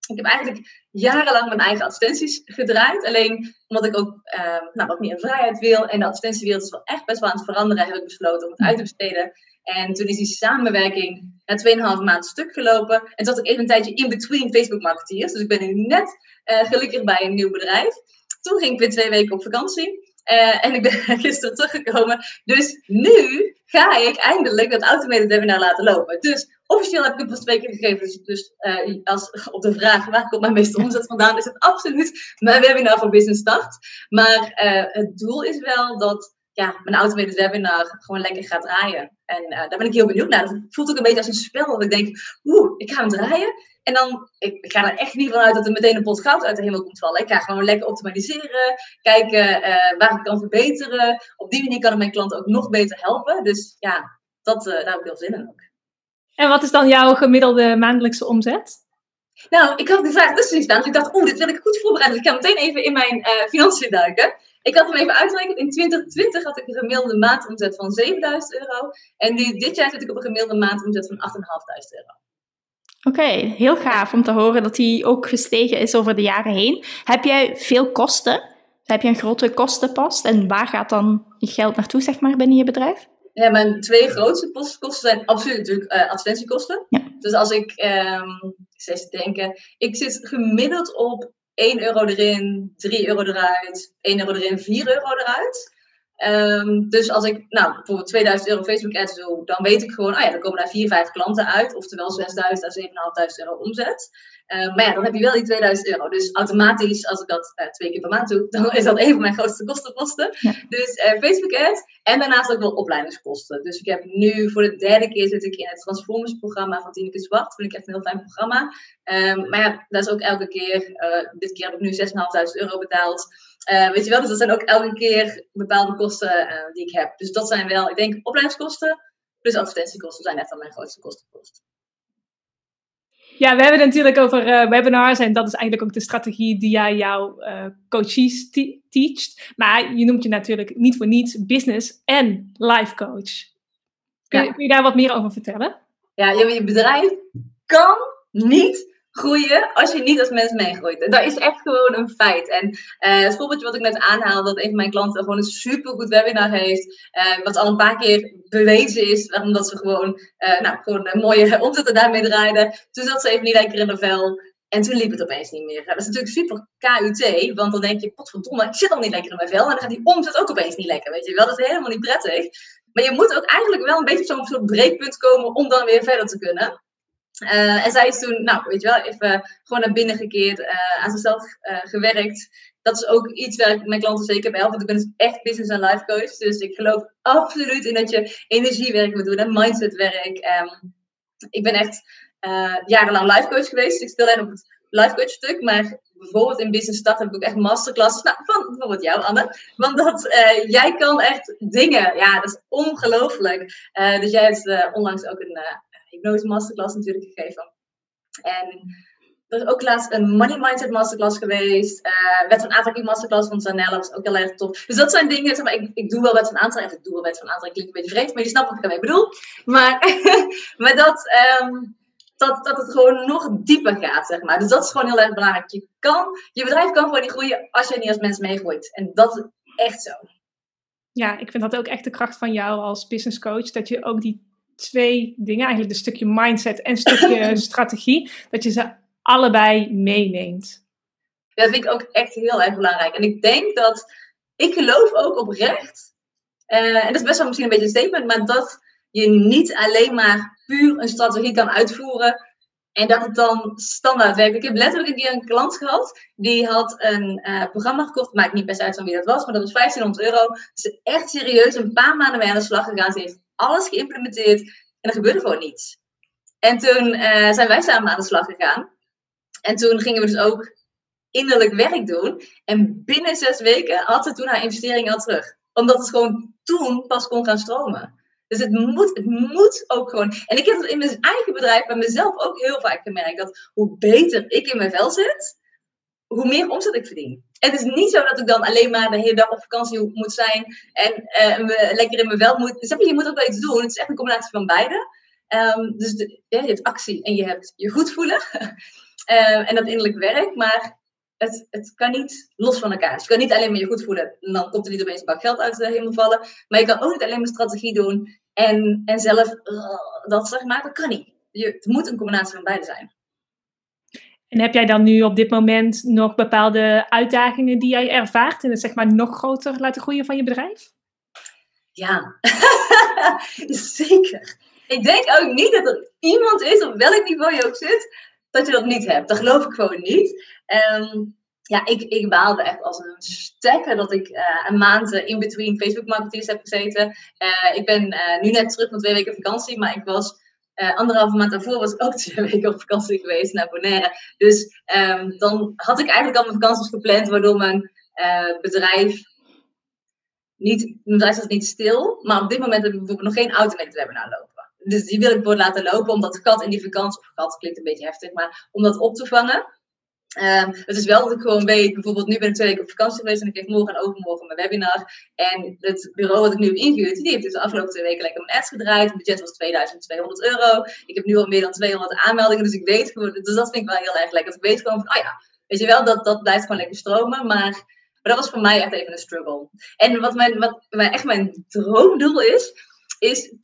Ik heb eigenlijk jarenlang mijn eigen advertenties gedraaid. Alleen omdat ik ook uh, nou, wat meer vrijheid wil. En de advertentiewereld is wel echt best wel aan het veranderen. Heb ik besloten om het uit te besteden. En toen is die samenwerking na 2,5 maand stuk gelopen. En zat ik even een tijdje in between Facebook marketeers. Dus ik ben nu net uh, gelukkig bij een nieuw bedrijf. Toen ging ik weer twee weken op vakantie. Uh, en ik ben gisteren teruggekomen. Dus nu ga ik eindelijk dat automated webinar laten lopen. Dus officieel heb ik het keer gegeven. Dus, uh, als, op de vraag waar komt mijn meeste omzet vandaan, is het absoluut mijn webinar voor Business Start. Maar uh, het doel is wel dat ja, mijn automated webinar gewoon lekker gaat draaien. En uh, daar ben ik heel benieuwd naar. Het voelt ook een beetje als een spel. Dat ik denk, oeh, ik ga hem draaien. En dan, ik, ga er echt niet vanuit dat er meteen een pot goud uit de hemel komt vallen. Ik ga gewoon lekker optimaliseren. Kijken waar ik kan verbeteren. Op die manier kan ik mijn klanten ook nog beter helpen. Dus ja, dat, daar heb ik heel zin in ook. En wat is dan jouw gemiddelde maandelijkse omzet? Nou, ik had die vraag dus staan. Dus ik dacht, oeh, dit wil ik goed voorbereiden. Dus ik ga meteen even in mijn uh, financiën duiken. Ik had hem even uitgerekend. In 2020 had ik een gemiddelde maandomzet van 7000 euro. En nu, dit jaar zit ik op een gemiddelde maandomzet van 8.500 euro. Oké, okay, heel gaaf om te horen dat die ook gestegen is over de jaren heen. Heb jij veel kosten? Heb je een grote kostenpost? En waar gaat dan je geld naartoe, zeg maar, binnen je bedrijf? Ja, mijn twee grootste kosten zijn absoluut natuurlijk uh, advertentiekosten. Ja. Dus als ik, um, ik denken, ik zit gemiddeld op 1 euro erin, 3 euro eruit, 1 euro erin, 4 euro eruit. Ehm, dus als ik nou, bijvoorbeeld 2000 euro Facebook ads doe, dan weet ik gewoon, oh ja, dan komen daar 4, 5 klanten uit, oftewel 6000 à 7500 euro omzet. Ehm, maar ja, dan heb je wel die 2000 euro. Dus automatisch, als ik dat uh, twee keer per maand doe, dan is dat een van mijn grootste kostenposten. Dus uh, Facebook ads en daarnaast ook wel opleidingskosten. Dus ik heb nu voor de derde keer zit ik in het Transformers programma van Tineke Zwart. Dat vind ik echt een heel fijn programma. Um, maar ja, dat is ook elke keer, dit keer heb ik nu 6.500 euro betaald. weet je wel, dus dat zijn ook elke keer bepaalde kosten die ik heb. Dus dat zijn wel, ik denk, opleidingskosten plus advertentiekosten zijn echt wel mijn grootste kostenpost. Ja, we hebben het natuurlijk over uh, webinars en dat is eigenlijk ook de strategie die jij jouw uh, coaches teacht. Maar je noemt je natuurlijk niet voor niets business en life coach. Kun, ja. kun je daar wat meer over vertellen? Ja, je bedrijf kan niet groeien als je niet als mens meegroeit. Dat is echt gewoon een feit. En uh, het voorbeeldje wat ik net aanhaal, dat een van mijn klanten gewoon een supergoed webinar heeft, uh, wat al een paar keer bewezen is, omdat ze gewoon, uh, nou, gewoon een mooie omzetten daarmee draaiden. Toen zat ze even niet lekker in de vel. En toen liep het opeens niet meer. Dat is natuurlijk super KUT, want dan denk je, potverdomme, ik zit al niet lekker in mijn vel. En dan gaat die omzet ook opeens niet lekker, weet je wel. Dat is helemaal niet prettig. Maar je moet ook eigenlijk wel een beetje op zo'n soort breekpunt komen om dan weer verder te kunnen. Uh, en zij is toen, nou, weet je wel, even gewoon naar binnen gekeerd, uh, aan zichzelf uh, gewerkt. Dat is ook iets waar ik mijn klanten zeker bij help, want ik ben dus echt business en life coach. Dus ik geloof absoluut in dat je energiewerk moet doen en mindsetwerk. Um, ik ben echt jarenlang life coach geweest, ik speel alleen op het life coach stuk, maar bijvoorbeeld in Business Start heb ik ook echt masterclasses, nou, van bijvoorbeeld jou Anne, want dat, jij kan echt dingen, ja, dat is ongelooflijk. dus jij hebt onlangs ook een hypnose masterclass natuurlijk gegeven. En er is ook laatst een money mindset masterclass geweest. Uh, wet van aantrekking masterclass van Zanella was ook heel erg tof. Dus dat zijn dingen, zeg maar, ik, ik doe wel wet van aantrekking. Ik doe wel wet van aantrekking, klinkt een beetje vreemd, maar je snapt wat ik ermee bedoel. Maar, maar dat, um, dat, dat het gewoon nog dieper gaat, zeg maar. Dus dat is gewoon heel erg belangrijk. Je, kan, je bedrijf kan gewoon niet groeien als je niet als mens meegroeit. En dat is echt zo. Ja, ik vind dat ook echt de kracht van jou als business coach. Dat je ook die twee dingen, eigenlijk een stukje mindset en een stukje strategie, dat je ze allebei meeneemt. Dat vind ik ook echt heel erg belangrijk. En ik denk dat, ik geloof ook oprecht, uh, en dat is best wel misschien een beetje een statement, maar dat je niet alleen maar puur een strategie kan uitvoeren en dat het dan standaard werkt. Ik heb letterlijk een keer een klant gehad. Die had een uh, programma gekocht. Maakt niet best uit van wie dat was. Maar dat was 1500 euro. Ze is echt serieus een paar maanden mee aan de slag gegaan. Ze heeft alles geïmplementeerd en er gebeurde gewoon niets. En toen uh, zijn wij samen aan de slag gegaan. En toen gingen we dus ook innerlijk werk doen. En binnen zes weken had ze toen haar investering al terug. Omdat het gewoon toen pas kon gaan stromen. Dus het moet, het moet ook gewoon. En ik heb het in mijn eigen bedrijf bij mezelf ook heel vaak gemerkt. Dat hoe beter ik in mijn vel zit, hoe meer omzet ik verdien. Het is niet zo dat ik dan alleen maar de hele dag op vakantie moet zijn en uh, lekker in mijn vel moet. Dus je moet ook wel iets doen. Het is echt een combinatie van beide. Um, dus de, je hebt actie en je hebt je goed voelen uh, en dat innerlijk werk. Maar het, het kan niet los van elkaar. Dus je kan niet alleen maar je goed voelen en dan komt er niet opeens een bak geld uit de hemel vallen. Maar je kan ook niet alleen maar strategie doen en, en zelf uh, dat zeg maar. Dat kan niet. Je, het moet een combinatie van beide zijn. En heb jij dan nu op dit moment nog bepaalde uitdagingen die jij ervaart en het zeg maar nog groter laten groeien van je bedrijf? Ja, zeker. Ik denk ook niet dat er iemand is, op welk niveau je ook zit, dat je dat niet hebt. Dat geloof ik gewoon niet. Um, ja, ik, ik baalde echt als een stekker dat ik uh, een maand in between Facebook marketeers heb gezeten. Uh, ik ben nu net terug van twee weken vakantie, maar ik was uh, anderhalve maand daarvoor was ik ook twee weken op vakantie geweest naar Bonaire. Dus um, dan had ik eigenlijk al mijn vakanties gepland, waardoor mijn uh, bedrijf niet, mijn bedrijf niet stil. Maar op dit moment heb ik bijvoorbeeld nog geen automated webinar lopen. Dus die wil ik voor laten lopen, omdat gat in die vakantie, of gat klinkt een beetje heftig, maar om dat op te vangen. Um, het is wel dat ik gewoon weet, bijvoorbeeld nu ben ik twee weken op vakantie geweest en ik geef morgen en overmorgen mijn webinar. En het bureau wat ik nu heb ingehuurd, die heeft dus de afgelopen twee weken lekker mijn ads gedraaid. Het budget was 2200 euro. Ik heb nu al meer dan 200 aanmeldingen, dus ik weet gewoon, dus dat vind ik wel heel erg lekker. Ik weet gewoon van, oh ja, weet je wel, dat, dat blijft gewoon lekker stromen, maar, maar dat was voor mij echt even een struggle. En wat, mijn, wat mijn, echt mijn droomdoel is, is 10.000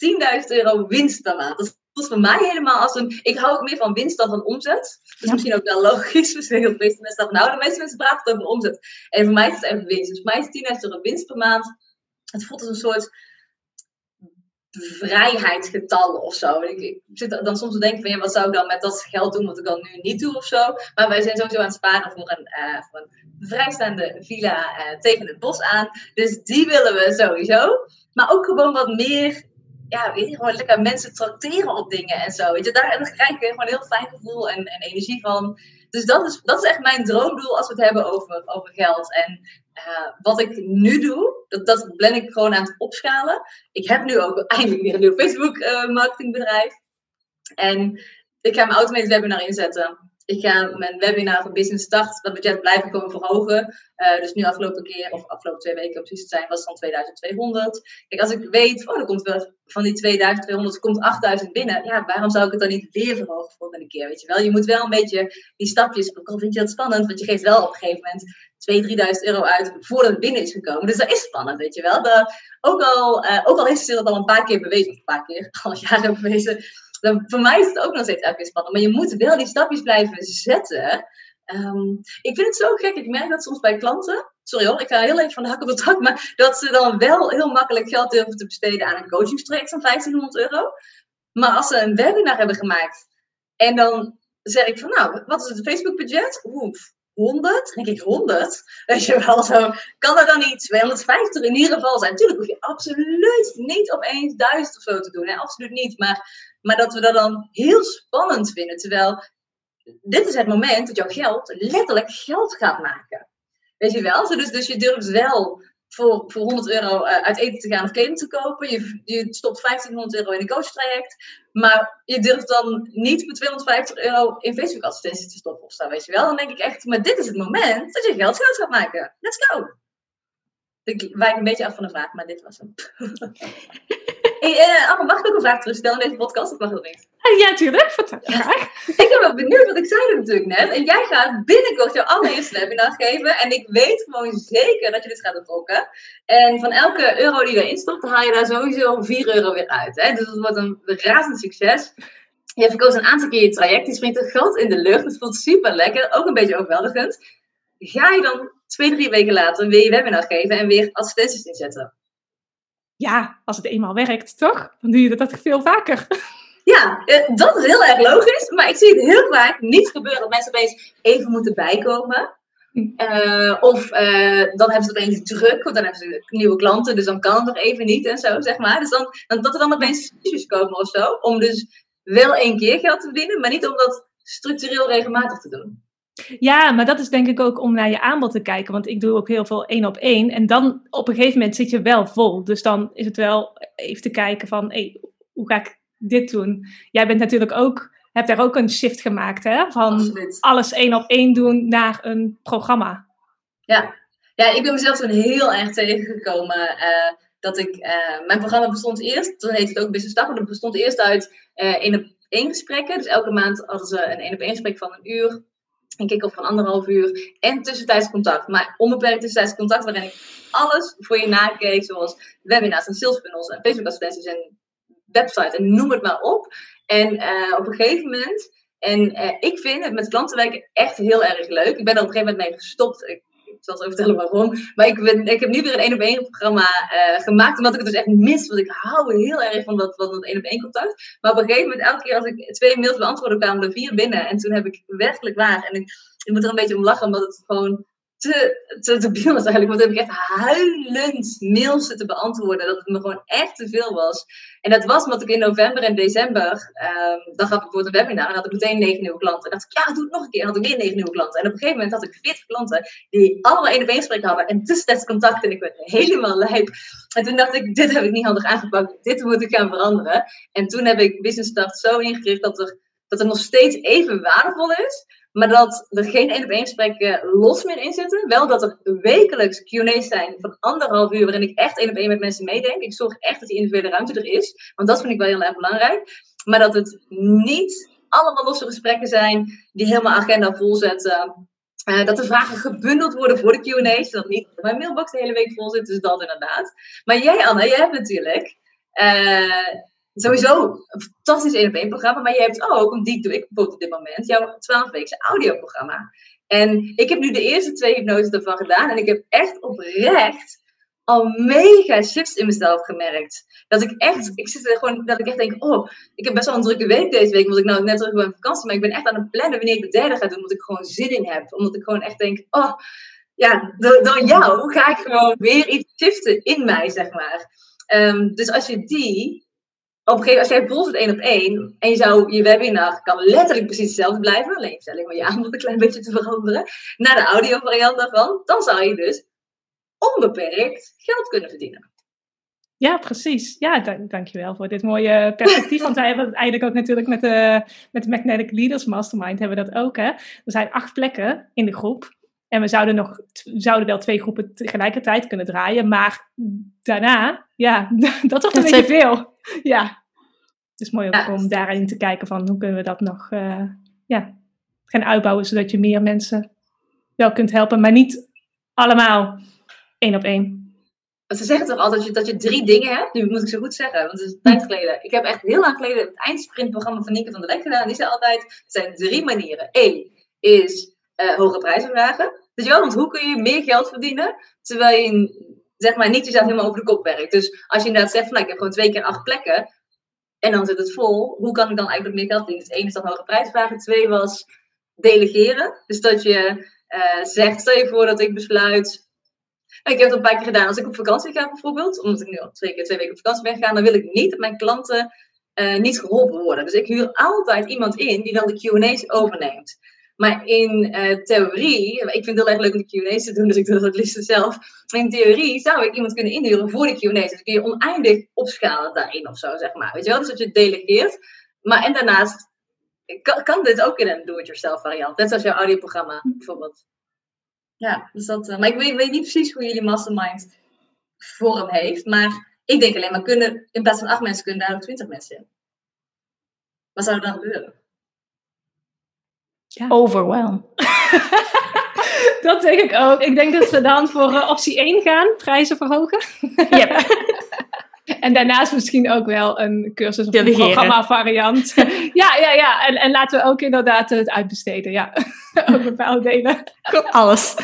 euro winst per maand. Dat voelt voor mij helemaal als een. Ik hou ook meer van winst dan van omzet. Dat is misschien ook wel logisch. Misschien de meeste mensen dat nou, de meeste mensen praten over omzet. En voor mij is het even winst. Dus voor mij is 10.000 euro winst per maand. het voelt als een soort vrijheidsgetal of zo. Ik, ik, zit dan soms te denken van ja, wat zou ik dan met dat geld doen wat ik dan nu niet doe of zo. Maar wij zijn sowieso aan het sparen voor een, uh, voor een vrijstaande villa uh, tegen het bos aan. Dus die willen we sowieso. Maar ook gewoon wat meer, ja, weet je, gewoon lekker mensen tracteren op dingen en zo. Weet je, daar, daar krijg ik gewoon een heel fijn gevoel en, en energie van. Dus dat is, dat is echt mijn droomdoel als we het hebben over, over geld. En uh, wat ik nu doe, dat, dat ben ik gewoon aan het opschalen. Ik heb nu ook eindelijk weer een nieuw Facebook uh, marketingbedrijf. En ik ga mijn automated webinar inzetten ik ga mijn webinar van Business Start, dat budget ik gewoon verhogen. Uh, dus nu afgelopen keer, of afgelopen twee weken precies te zijn, was het dan 2200. Kijk, als ik weet, oh, er komt wel van die 2200, komt 8000 binnen. Ja, waarom zou ik het dan niet weer verhogen een keer, weet je wel? Je moet wel een beetje die stapjes, ook al vind je dat spannend, want je geeft wel op een gegeven moment 2.000, 3.000 euro uit voordat het binnen is gekomen. Dus dat is spannend, weet je wel. Ook, al, uh, ook al heeft ze dat al een paar keer bewezen, of een paar keer, al jaren bewezen, dan, voor mij is het ook nog steeds elke keer spannend. Maar je moet wel die stapjes blijven zetten. Um, ik vind het zo gek. Ik merk dat soms bij klanten. Sorry hoor, ik ga heel even van de hak op de tak. Maar dat ze dan wel heel makkelijk geld durven te besteden aan een coachingstraject van 1500 euro. Maar als ze een webinar hebben gemaakt. En dan zeg ik van nou, wat is het Facebook budget? Oef, 100? denk ik 100? Weet je wel, zo. Kan dat dan niet 250 in ieder geval zijn? Natuurlijk hoef je absoluut niet opeens 1000 of zo te doen. Hè? Absoluut niet. Maar maar dat we dat dan heel spannend vinden. Terwijl dit is het moment dat jouw geld letterlijk geld gaat maken. Weet je wel? Dus, dus je durft wel voor, voor 100 euro uh, uit eten te gaan of kleding te kopen. Je, je stopt 1500 euro in een coachtraject. Maar je durft dan niet voor 250 euro in Facebook advertenties te stoppen of zo, weet je wel. Dan denk ik echt, maar dit is het moment dat je geld geld gaat maken. Let's go! Ik wijk een beetje af van de vraag, maar dit was hem. Hey, uh, mag ik ook een vraag terugstellen in deze podcast? Of mag dat niet? Uh, ja, tuurlijk. Vertel ik ben wel benieuwd, want ik zei het natuurlijk net. En jij gaat binnenkort jouw allereerste webinar geven. En ik weet gewoon zeker dat je dit gaat betrokken. En van elke euro die je erin stopt, haal je daar sowieso 4 euro weer uit. Hè? Dus dat wordt een razend succes. Je verkoos een aantal keer je traject. Die springt er groot in de lucht. Het voelt super lekker. Ook een beetje overweldigend. Ga je dan twee, drie weken later weer je webinar geven en weer advertenties inzetten? Ja, als het eenmaal werkt, toch? Dan doe je dat veel vaker. Ja, eh, dat is heel erg logisch. Maar ik zie het heel vaak niet gebeuren dat mensen opeens even moeten bijkomen. Uh, of uh, dan hebben ze opeens druk, want dan hebben ze nieuwe klanten, dus dan kan het nog even niet en zo, zeg maar. Dus dan, dan dat er dan opeens issues komen of zo, om dus wel één keer geld te verdienen, maar niet om dat structureel regelmatig te doen. Ja, maar dat is denk ik ook om naar je aanbod te kijken. Want ik doe ook heel veel één op één. En dan op een gegeven moment zit je wel vol. Dus dan is het wel even te kijken van, hey, hoe ga ik dit doen? Jij bent natuurlijk ook, hebt daar ook een shift gemaakt, hè? Van alles één op één doen naar een programma. Ja, ja ik ben mezelf toen heel erg tegengekomen. Uh, dat ik, uh, mijn programma bestond eerst, toen heette het ook Business Stap, maar dat bestond eerst uit uh, één op één gesprekken. Dus elke maand hadden ze een één op één gesprek van een uur een kick-off van anderhalf uur en tussentijds contact. Maar onbeperkt tussentijds contact waarin ik alles voor je nakeek, zoals webinars en sales funnels en Facebook advertenties en website en noem het maar op. En uh, op een gegeven moment, en uh, ik vind het met klanten werken echt heel erg leuk. Ik ben er op een gegeven moment mee gestopt. Ik zal zo vertellen waarom. Maar ik, ben, ik heb nu weer een één op één programma uh, gemaakt. Omdat ik het dus echt mis. Want ik hou heel erg van dat, van dat één op één contact. Maar op een gegeven moment, elke keer als ik twee mails beantwoordde, kwamen er vier binnen. En toen heb ik werkelijk waar. En ik, ik moet er een beetje om lachen, omdat het gewoon te, te was eigenlijk. Want heb ik echt huilend mails te beantwoorden. Dat het me gewoon echt te veel was. En dat was omdat ik in november en december, um, dan gaf ik voor een webinar en had ik meteen negen nieuwe klanten. En dacht ik, ja, doe het nog een keer. En had ik weer negen nieuwe klanten. En op een gegeven moment had ik veertig klanten die allemaal één op één gesprek hadden. En tussentijds contact. En ik werd helemaal lijp. En toen dacht ik, dit heb ik niet handig aangepakt. Dit moet ik gaan veranderen. En toen heb ik Business Start zo ingericht dat er, dat er nog steeds even waardevol is. Maar dat er geen één op één gesprekken los meer in zitten. Wel dat er wekelijks Q&A's zijn van anderhalf uur waarin ik echt één op één met mensen meedenk. Ik zorg echt dat die individuele ruimte er is. Want dat vind ik wel heel erg belangrijk. Maar dat het niet allemaal losse gesprekken zijn die helemaal agenda vol zetten. Uh, dat de vragen gebundeld worden voor de Q&A's. Zodat niet mijn mailbox de hele week vol zit. Dus dat inderdaad. Maar jij Anne, jij hebt natuurlijk... Uh, sowieso een fantastisch 1 op 1 programma, maar je hebt ook, want die doe ik bijvoorbeeld op dit moment, jouw 12-weekse audioprogramma. En ik heb nu de eerste twee hypnoses ervan gedaan en ik heb echt oprecht al mega shifts in mezelf gemerkt. Dat ik echt, ik zit er gewoon, dat ik echt denk, oh, ik heb best wel een drukke week deze week, omdat ik nou net terug ben vakantie, maar ik ben echt aan het plannen wanneer ik de derde ga doen, omdat ik gewoon zin in heb. Omdat ik gewoon echt denk, oh, ja, door, door jou ga ik gewoon weer iets shiften in mij, zeg maar. Ehm, dus als je die, op een gegeven moment, als jij bijvoorbeeld één op één, en je zou, je webinar kan letterlijk precies hetzelfde blijven, alleen stel ik maar je aanbod een klein beetje te veranderen, naar de audio variant daarvan, dan zou je dus onbeperkt geld kunnen verdienen. Ja, precies. Ja, dank, dankjewel voor dit mooie perspectief. Want wij hebben het eigenlijk ook natuurlijk met de, met de Magnetic Leaders Mastermind hebben we dat ook. Hè? Er zijn acht plekken in de groep. En we zouden, nog, zouden wel twee groepen tegelijkertijd kunnen draaien. Maar daarna, ja, dat wordt een beetje veel. Ja. Het is mooi ook om daarin te kijken van hoe kunnen we dat nog uh, ja, gaan uitbouwen. Zodat je meer mensen wel kunt helpen. Maar niet allemaal één op één. ze zeggen toch altijd dat je, dat je drie dingen hebt? Nu moet ik zo goed zeggen, want het is een tijd geleden. Ik heb echt heel lang geleden het eindsprintprogramma van Nieke van der Lek gedaan. Die zei altijd, er zijn drie manieren. Eén is uh, hoge prijzen vragen. Dus wel, want hoe kun je meer geld verdienen, terwijl je zeg maar, niet jezelf helemaal over de kop werkt. Dus als je inderdaad zegt van, nou, ik heb gewoon twee keer acht plekken, en dan zit het vol, hoe kan ik dan eigenlijk meer geld verdienen? Dus één is dan hoge prijzen vragen. Twee was delegeren. Dus dat je uh, zegt, stel je voor dat ik besluit, ik heb het een paar keer gedaan. Als ik op vakantie ga bijvoorbeeld, omdat ik nu al twee keer twee weken op vakantie ben gegaan, dan wil ik niet dat mijn klanten uh, niet geholpen worden. Dus ik huur altijd iemand in die dan de Q&A's overneemt. Maar in uh, theorie, ik vind het heel erg leuk om de Q&A's te doen, dus ik doe dat het liefst zelf. In theorie zou ik iemand kunnen inhuren voor de Q&A's. Dus kun je oneindig opschalen daarin of zo, zeg maar. Weet je wel, dus dat je delegeert. Maar en daarnaast kan, kan dit ook in een do-it-yourself variant. Net zoals jouw audioprogramma bijvoorbeeld. Ja, dus dat, uh, maar ik weet, weet, niet precies hoe jullie mastermind vorm heeft. Maar ik denk alleen maar kunnen, in plaats van acht mensen kunnen daar ook twintig mensen in. Wat zou er dan gebeuren? Ja. Overwhelm. dat denk ik ook. Ik denk dat we dan voor uh, optie 1 gaan, prijzen verhogen. Yep. En daarnaast misschien ook wel een cursus of een programma variant. ja, ja, ja. En, en laten we ook inderdaad het uitbesteden. Ja, ook bepaalde delen. Alles.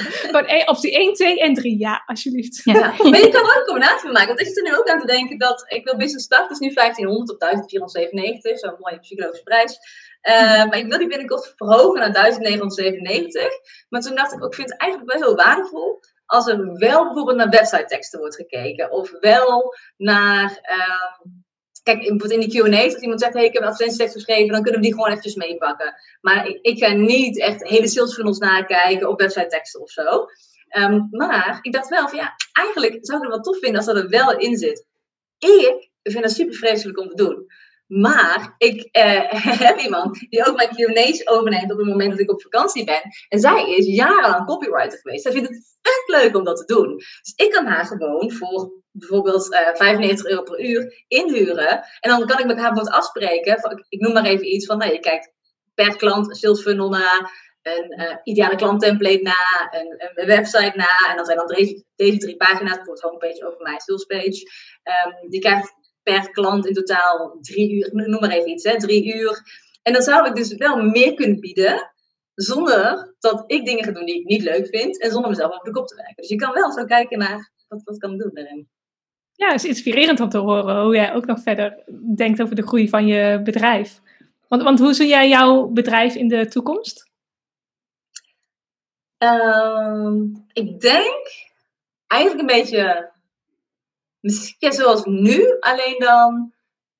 Gewoon optie 1, 2 en 3. Ja, alsjeblieft. Ja. ja. Maar je kan er ook een combinatie van maken. Want ik zit er nu ook aan te denken dat ik wil business start. Dat is nu 1500 op 1497. Zo'n mooie psychologische prijs. Uh, maar ik wil die binnenkort verhogen naar 1997. Maar toen dacht ik, ook, ik vind het eigenlijk wel waardevol als er wel bijvoorbeeld naar website teksten wordt gekeken. Of wel naar. Uh, kijk, in die QA's, als iemand zegt: hey, ik heb advertentietekst geschreven, dan kunnen we die gewoon eventjes meepakken. Maar ik, ik ga niet echt hele sales funnels nakijken op website teksten of zo. Um, maar ik dacht wel van ja, eigenlijk zou ik het wel tof vinden als dat er wel in zit. Ik vind dat super vreselijk om te doen. Maar ik eh, heb iemand die ook mijn Q&A's overneemt op het moment dat ik op vakantie ben. En zij is jarenlang copywriter geweest. Zij vindt het vet leuk om dat te doen. Dus ik kan haar gewoon voor bijvoorbeeld eh, 95 euro per uur inhuren. En dan kan ik met haar bijvoorbeeld afspreken. Van, ik noem maar even iets van, nou, je kijkt per klant een sales funnel na. Een uh, ideale klanttemplate na, een, een, website na. En dan zijn dan deze, deze drie pagina's, bijvoorbeeld homepage over mijn salespage. Um, die krijgt per klant in totaal drie uur, noem maar even iets, hè, drie uur. En dan zou ik dus wel meer kunnen bieden, zonder dat ik dingen ga doen die ik niet leuk vind en zonder mezelf op de kop te werken. Dus je kan wel zo kijken naar wat, wat kan ik doen daarin. Ja, het is inspirerend om te horen hoe jij ook nog verder denkt over de groei van je bedrijf. Want, want hoe zie jij jouw bedrijf in de toekomst? Ehm, ik denk eigenlijk een beetje misschien zoals nu, alleen dan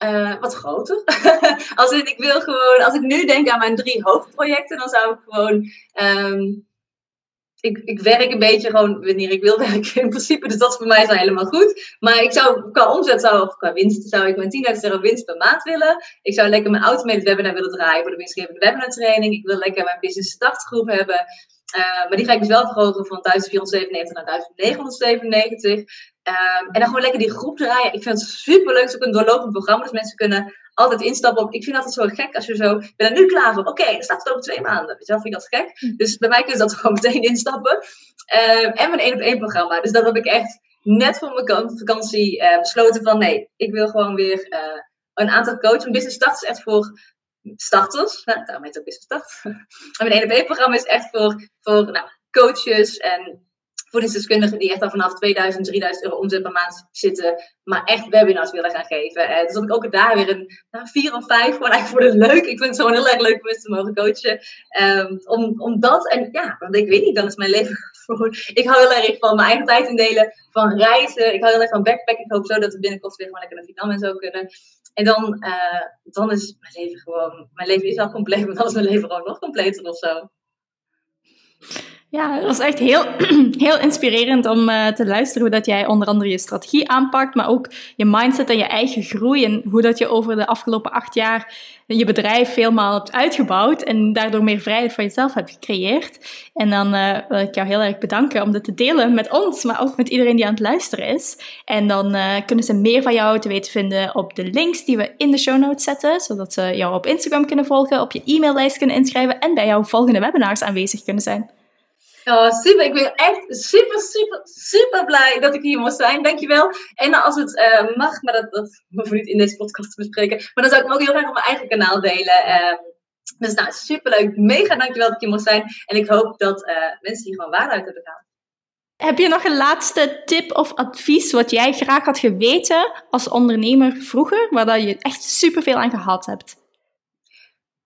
uh, wat groter. als ik, wil gewoon, als ik nu denk aan mijn drie hoofdprojecten, dan zou ik gewoon. Um, ik, ik werk een beetje gewoon wanneer ik wil werken in principe. Dus dat is voor mij zo helemaal goed. Maar ik zou qua omzet zou, of qua winst zou ik mijn 10.000 euro winst per maand willen. Ik zou lekker mijn automated webinar willen draaien voor de winstgevende webinar training. Ik wil lekker mijn business startgroep hebben. Uh, maar die ga ik dus wel verhogen van 1497 naar 1997. Um, en dan gewoon lekker die groep draaien. Ik vind het super leuk. Het is ook een doorlopend programma. Dus mensen kunnen altijd instappen op. Ik vind het altijd zo gek als je zo. Ik ben er nu klaar voor. Oké, dan staat het over twee maanden. Weet je wel, vind ik dat gek. Hm. Dus bij mij kun je dat gewoon meteen instappen. Um, en mijn één op één programma. Dus dat heb ik echt net voor mijn vakantie uh, besloten van nee, ik wil gewoon weer uh, een aantal coaches. Een business start is echt voor starters. Nou, daarom heet het ook business start. en mijn één op één programma is echt voor, voor nou, coaches en voedingsdeskundigen die echt al vanaf 2000, 3000 euro omzet per maand zitten, maar echt webinars willen gaan geven. Uh, dus dat ik ook daar weer een nou, vier of vijf, gewoon eigenlijk voor het leuk. Ik vind het gewoon heel erg leuk om mensen te mogen coachen. Um, om, om dat, en ja, want ik weet niet, dan is mijn leven gewoon... Ik hou heel erg van mijn eigen tijd indelen, van reizen. Ik hou heel erg van backpacken. Ik hoop zo dat we binnenkort weer gewoon lekker naar Vietnam en zo kunnen. En dan, uh, dan is mijn leven gewoon... Mijn leven is al compleet, maar dan is mijn leven gewoon nog completer of zo. Ja, het was echt heel, heel inspirerend om uh, te luisteren hoe dat jij onder andere je strategie aanpakt, maar ook je mindset en je eigen groei en hoe dat je over de afgelopen acht jaar je bedrijf helemaal hebt uitgebouwd en daardoor meer vrijheid voor jezelf hebt gecreëerd. En dan uh, wil ik jou heel erg bedanken om dit te delen met ons, maar ook met iedereen die aan het luisteren is. En dan uh, kunnen ze meer van jou te weten vinden op de links die we in de show notes zetten, zodat ze jou op Instagram kunnen volgen, op je e-maillijst kunnen inschrijven en bij jouw volgende webinars aanwezig kunnen zijn. Oh, super. Ik ben echt super, super, super blij dat ik hier mocht zijn. Dankjewel. En als het uh, mag, maar dat, dat hoeven we niet in deze podcast te bespreken. Maar dan zou ik hem ook heel graag op mijn eigen kanaal delen. Uh, dus nou, superleuk. Mega dankjewel dat ik hier mocht zijn. En ik hoop dat uh, mensen hier gewoon waarde hebben gehaald. Heb je nog een laatste tip of advies wat jij graag had geweten als ondernemer vroeger, waar je echt superveel aan gehad hebt?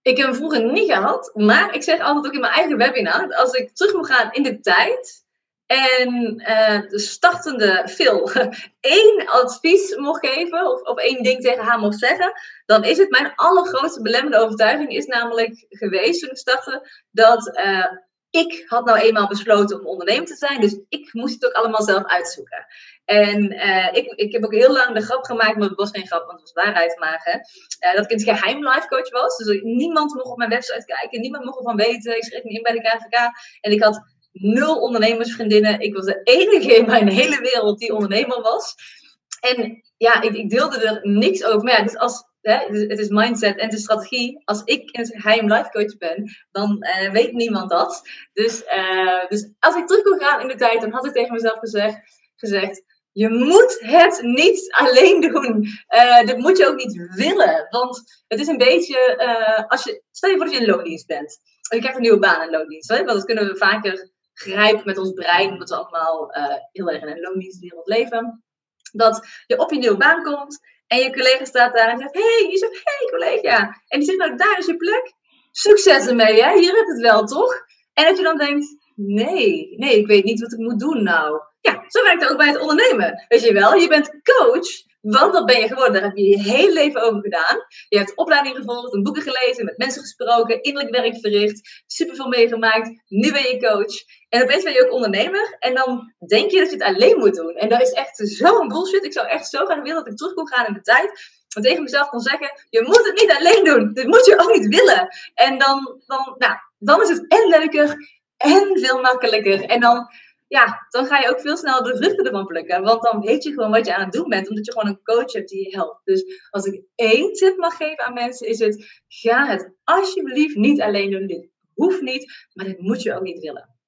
Ik heb hem vroeger niet gehad, maar ik zeg altijd ook in mijn eigen webinar, als ik terug moet gaan in de tijd en uh, de startende Phil één advies mocht geven, of, of één ding tegen haar mocht zeggen, dan is het mijn allergrootste belemmerende overtuiging is namelijk geweest toen ik startte, dat uh, ik had nou eenmaal besloten om ondernemer te zijn, dus ik moest het ook allemaal zelf uitzoeken. En uh, ik, ik heb ook heel lang de grap gemaakt, maar het was geen grap, want het was waarheid maken. Uh, dat ik het geheim life coach was. Dus niemand mocht op mijn website kijken, niemand mocht ervan weten. Ik schreef me in bij de KVK. En ik had nul ondernemersvriendinnen. Ik was de enige in mijn hele wereld die ondernemer was. En ja, ik, ik deelde er niks over. Maar ja, dus als, hè, het is mindset en het is strategie. Als ik het geheim life coach ben, dan uh, weet niemand dat. Dus, dus als ik terug kon gaan in de tijd, dan had ik tegen mezelf gezegd, gezegd je moet het niet alleen doen. Uh, dat moet je ook niet willen. Want het is een beetje, uh, als je, stel je voor dat je in loondienst bent. En je krijgt een nieuwe baan in loondienst. Hè? Want dat kunnen we vaker grijpen met ons brein, omdat we allemaal uh, heel erg in een loondienstwereld leven. Dat je op je nieuwe baan komt en je collega staat daar en zegt: Hey, je zegt: Hey collega. En die zegt: Nou, daar is je plek. Succes ermee, hè? Hier heb het wel, toch? En dat je dan denkt: Nee, nee, ik weet niet wat ik moet doen nou. Ja, zo werkt het ook bij het ondernemen. Weet je wel, je bent coach, want dat ben je geworden. Daar heb je je hele leven over gedaan. Je hebt opleiding gevolgd, een boeken gelezen, met mensen gesproken, innerlijk werk verricht, superveel meegemaakt. Nu ben je coach. En opeens ben je ook ondernemer. En dan denk je dat je het alleen moet doen. En dat is echt zo'n bullshit. Ik zou echt zo graag willen dat ik terug kon gaan in de tijd. En tegen mezelf kon zeggen, je moet het niet alleen doen. Dit moet je ook niet willen. En dan, dan, nou, dan is het en leuker en veel makkelijker. En dan ja, dan ga je ook veel sneller de vruchten ervan plukken. Want dan weet je gewoon wat je aan het doen bent, omdat je gewoon een coach hebt die je helpt. Dus als ik één tip mag geven aan mensen, is het: ga het alsjeblieft niet alleen doen. Dit hoeft niet, maar dit moet je ook niet willen.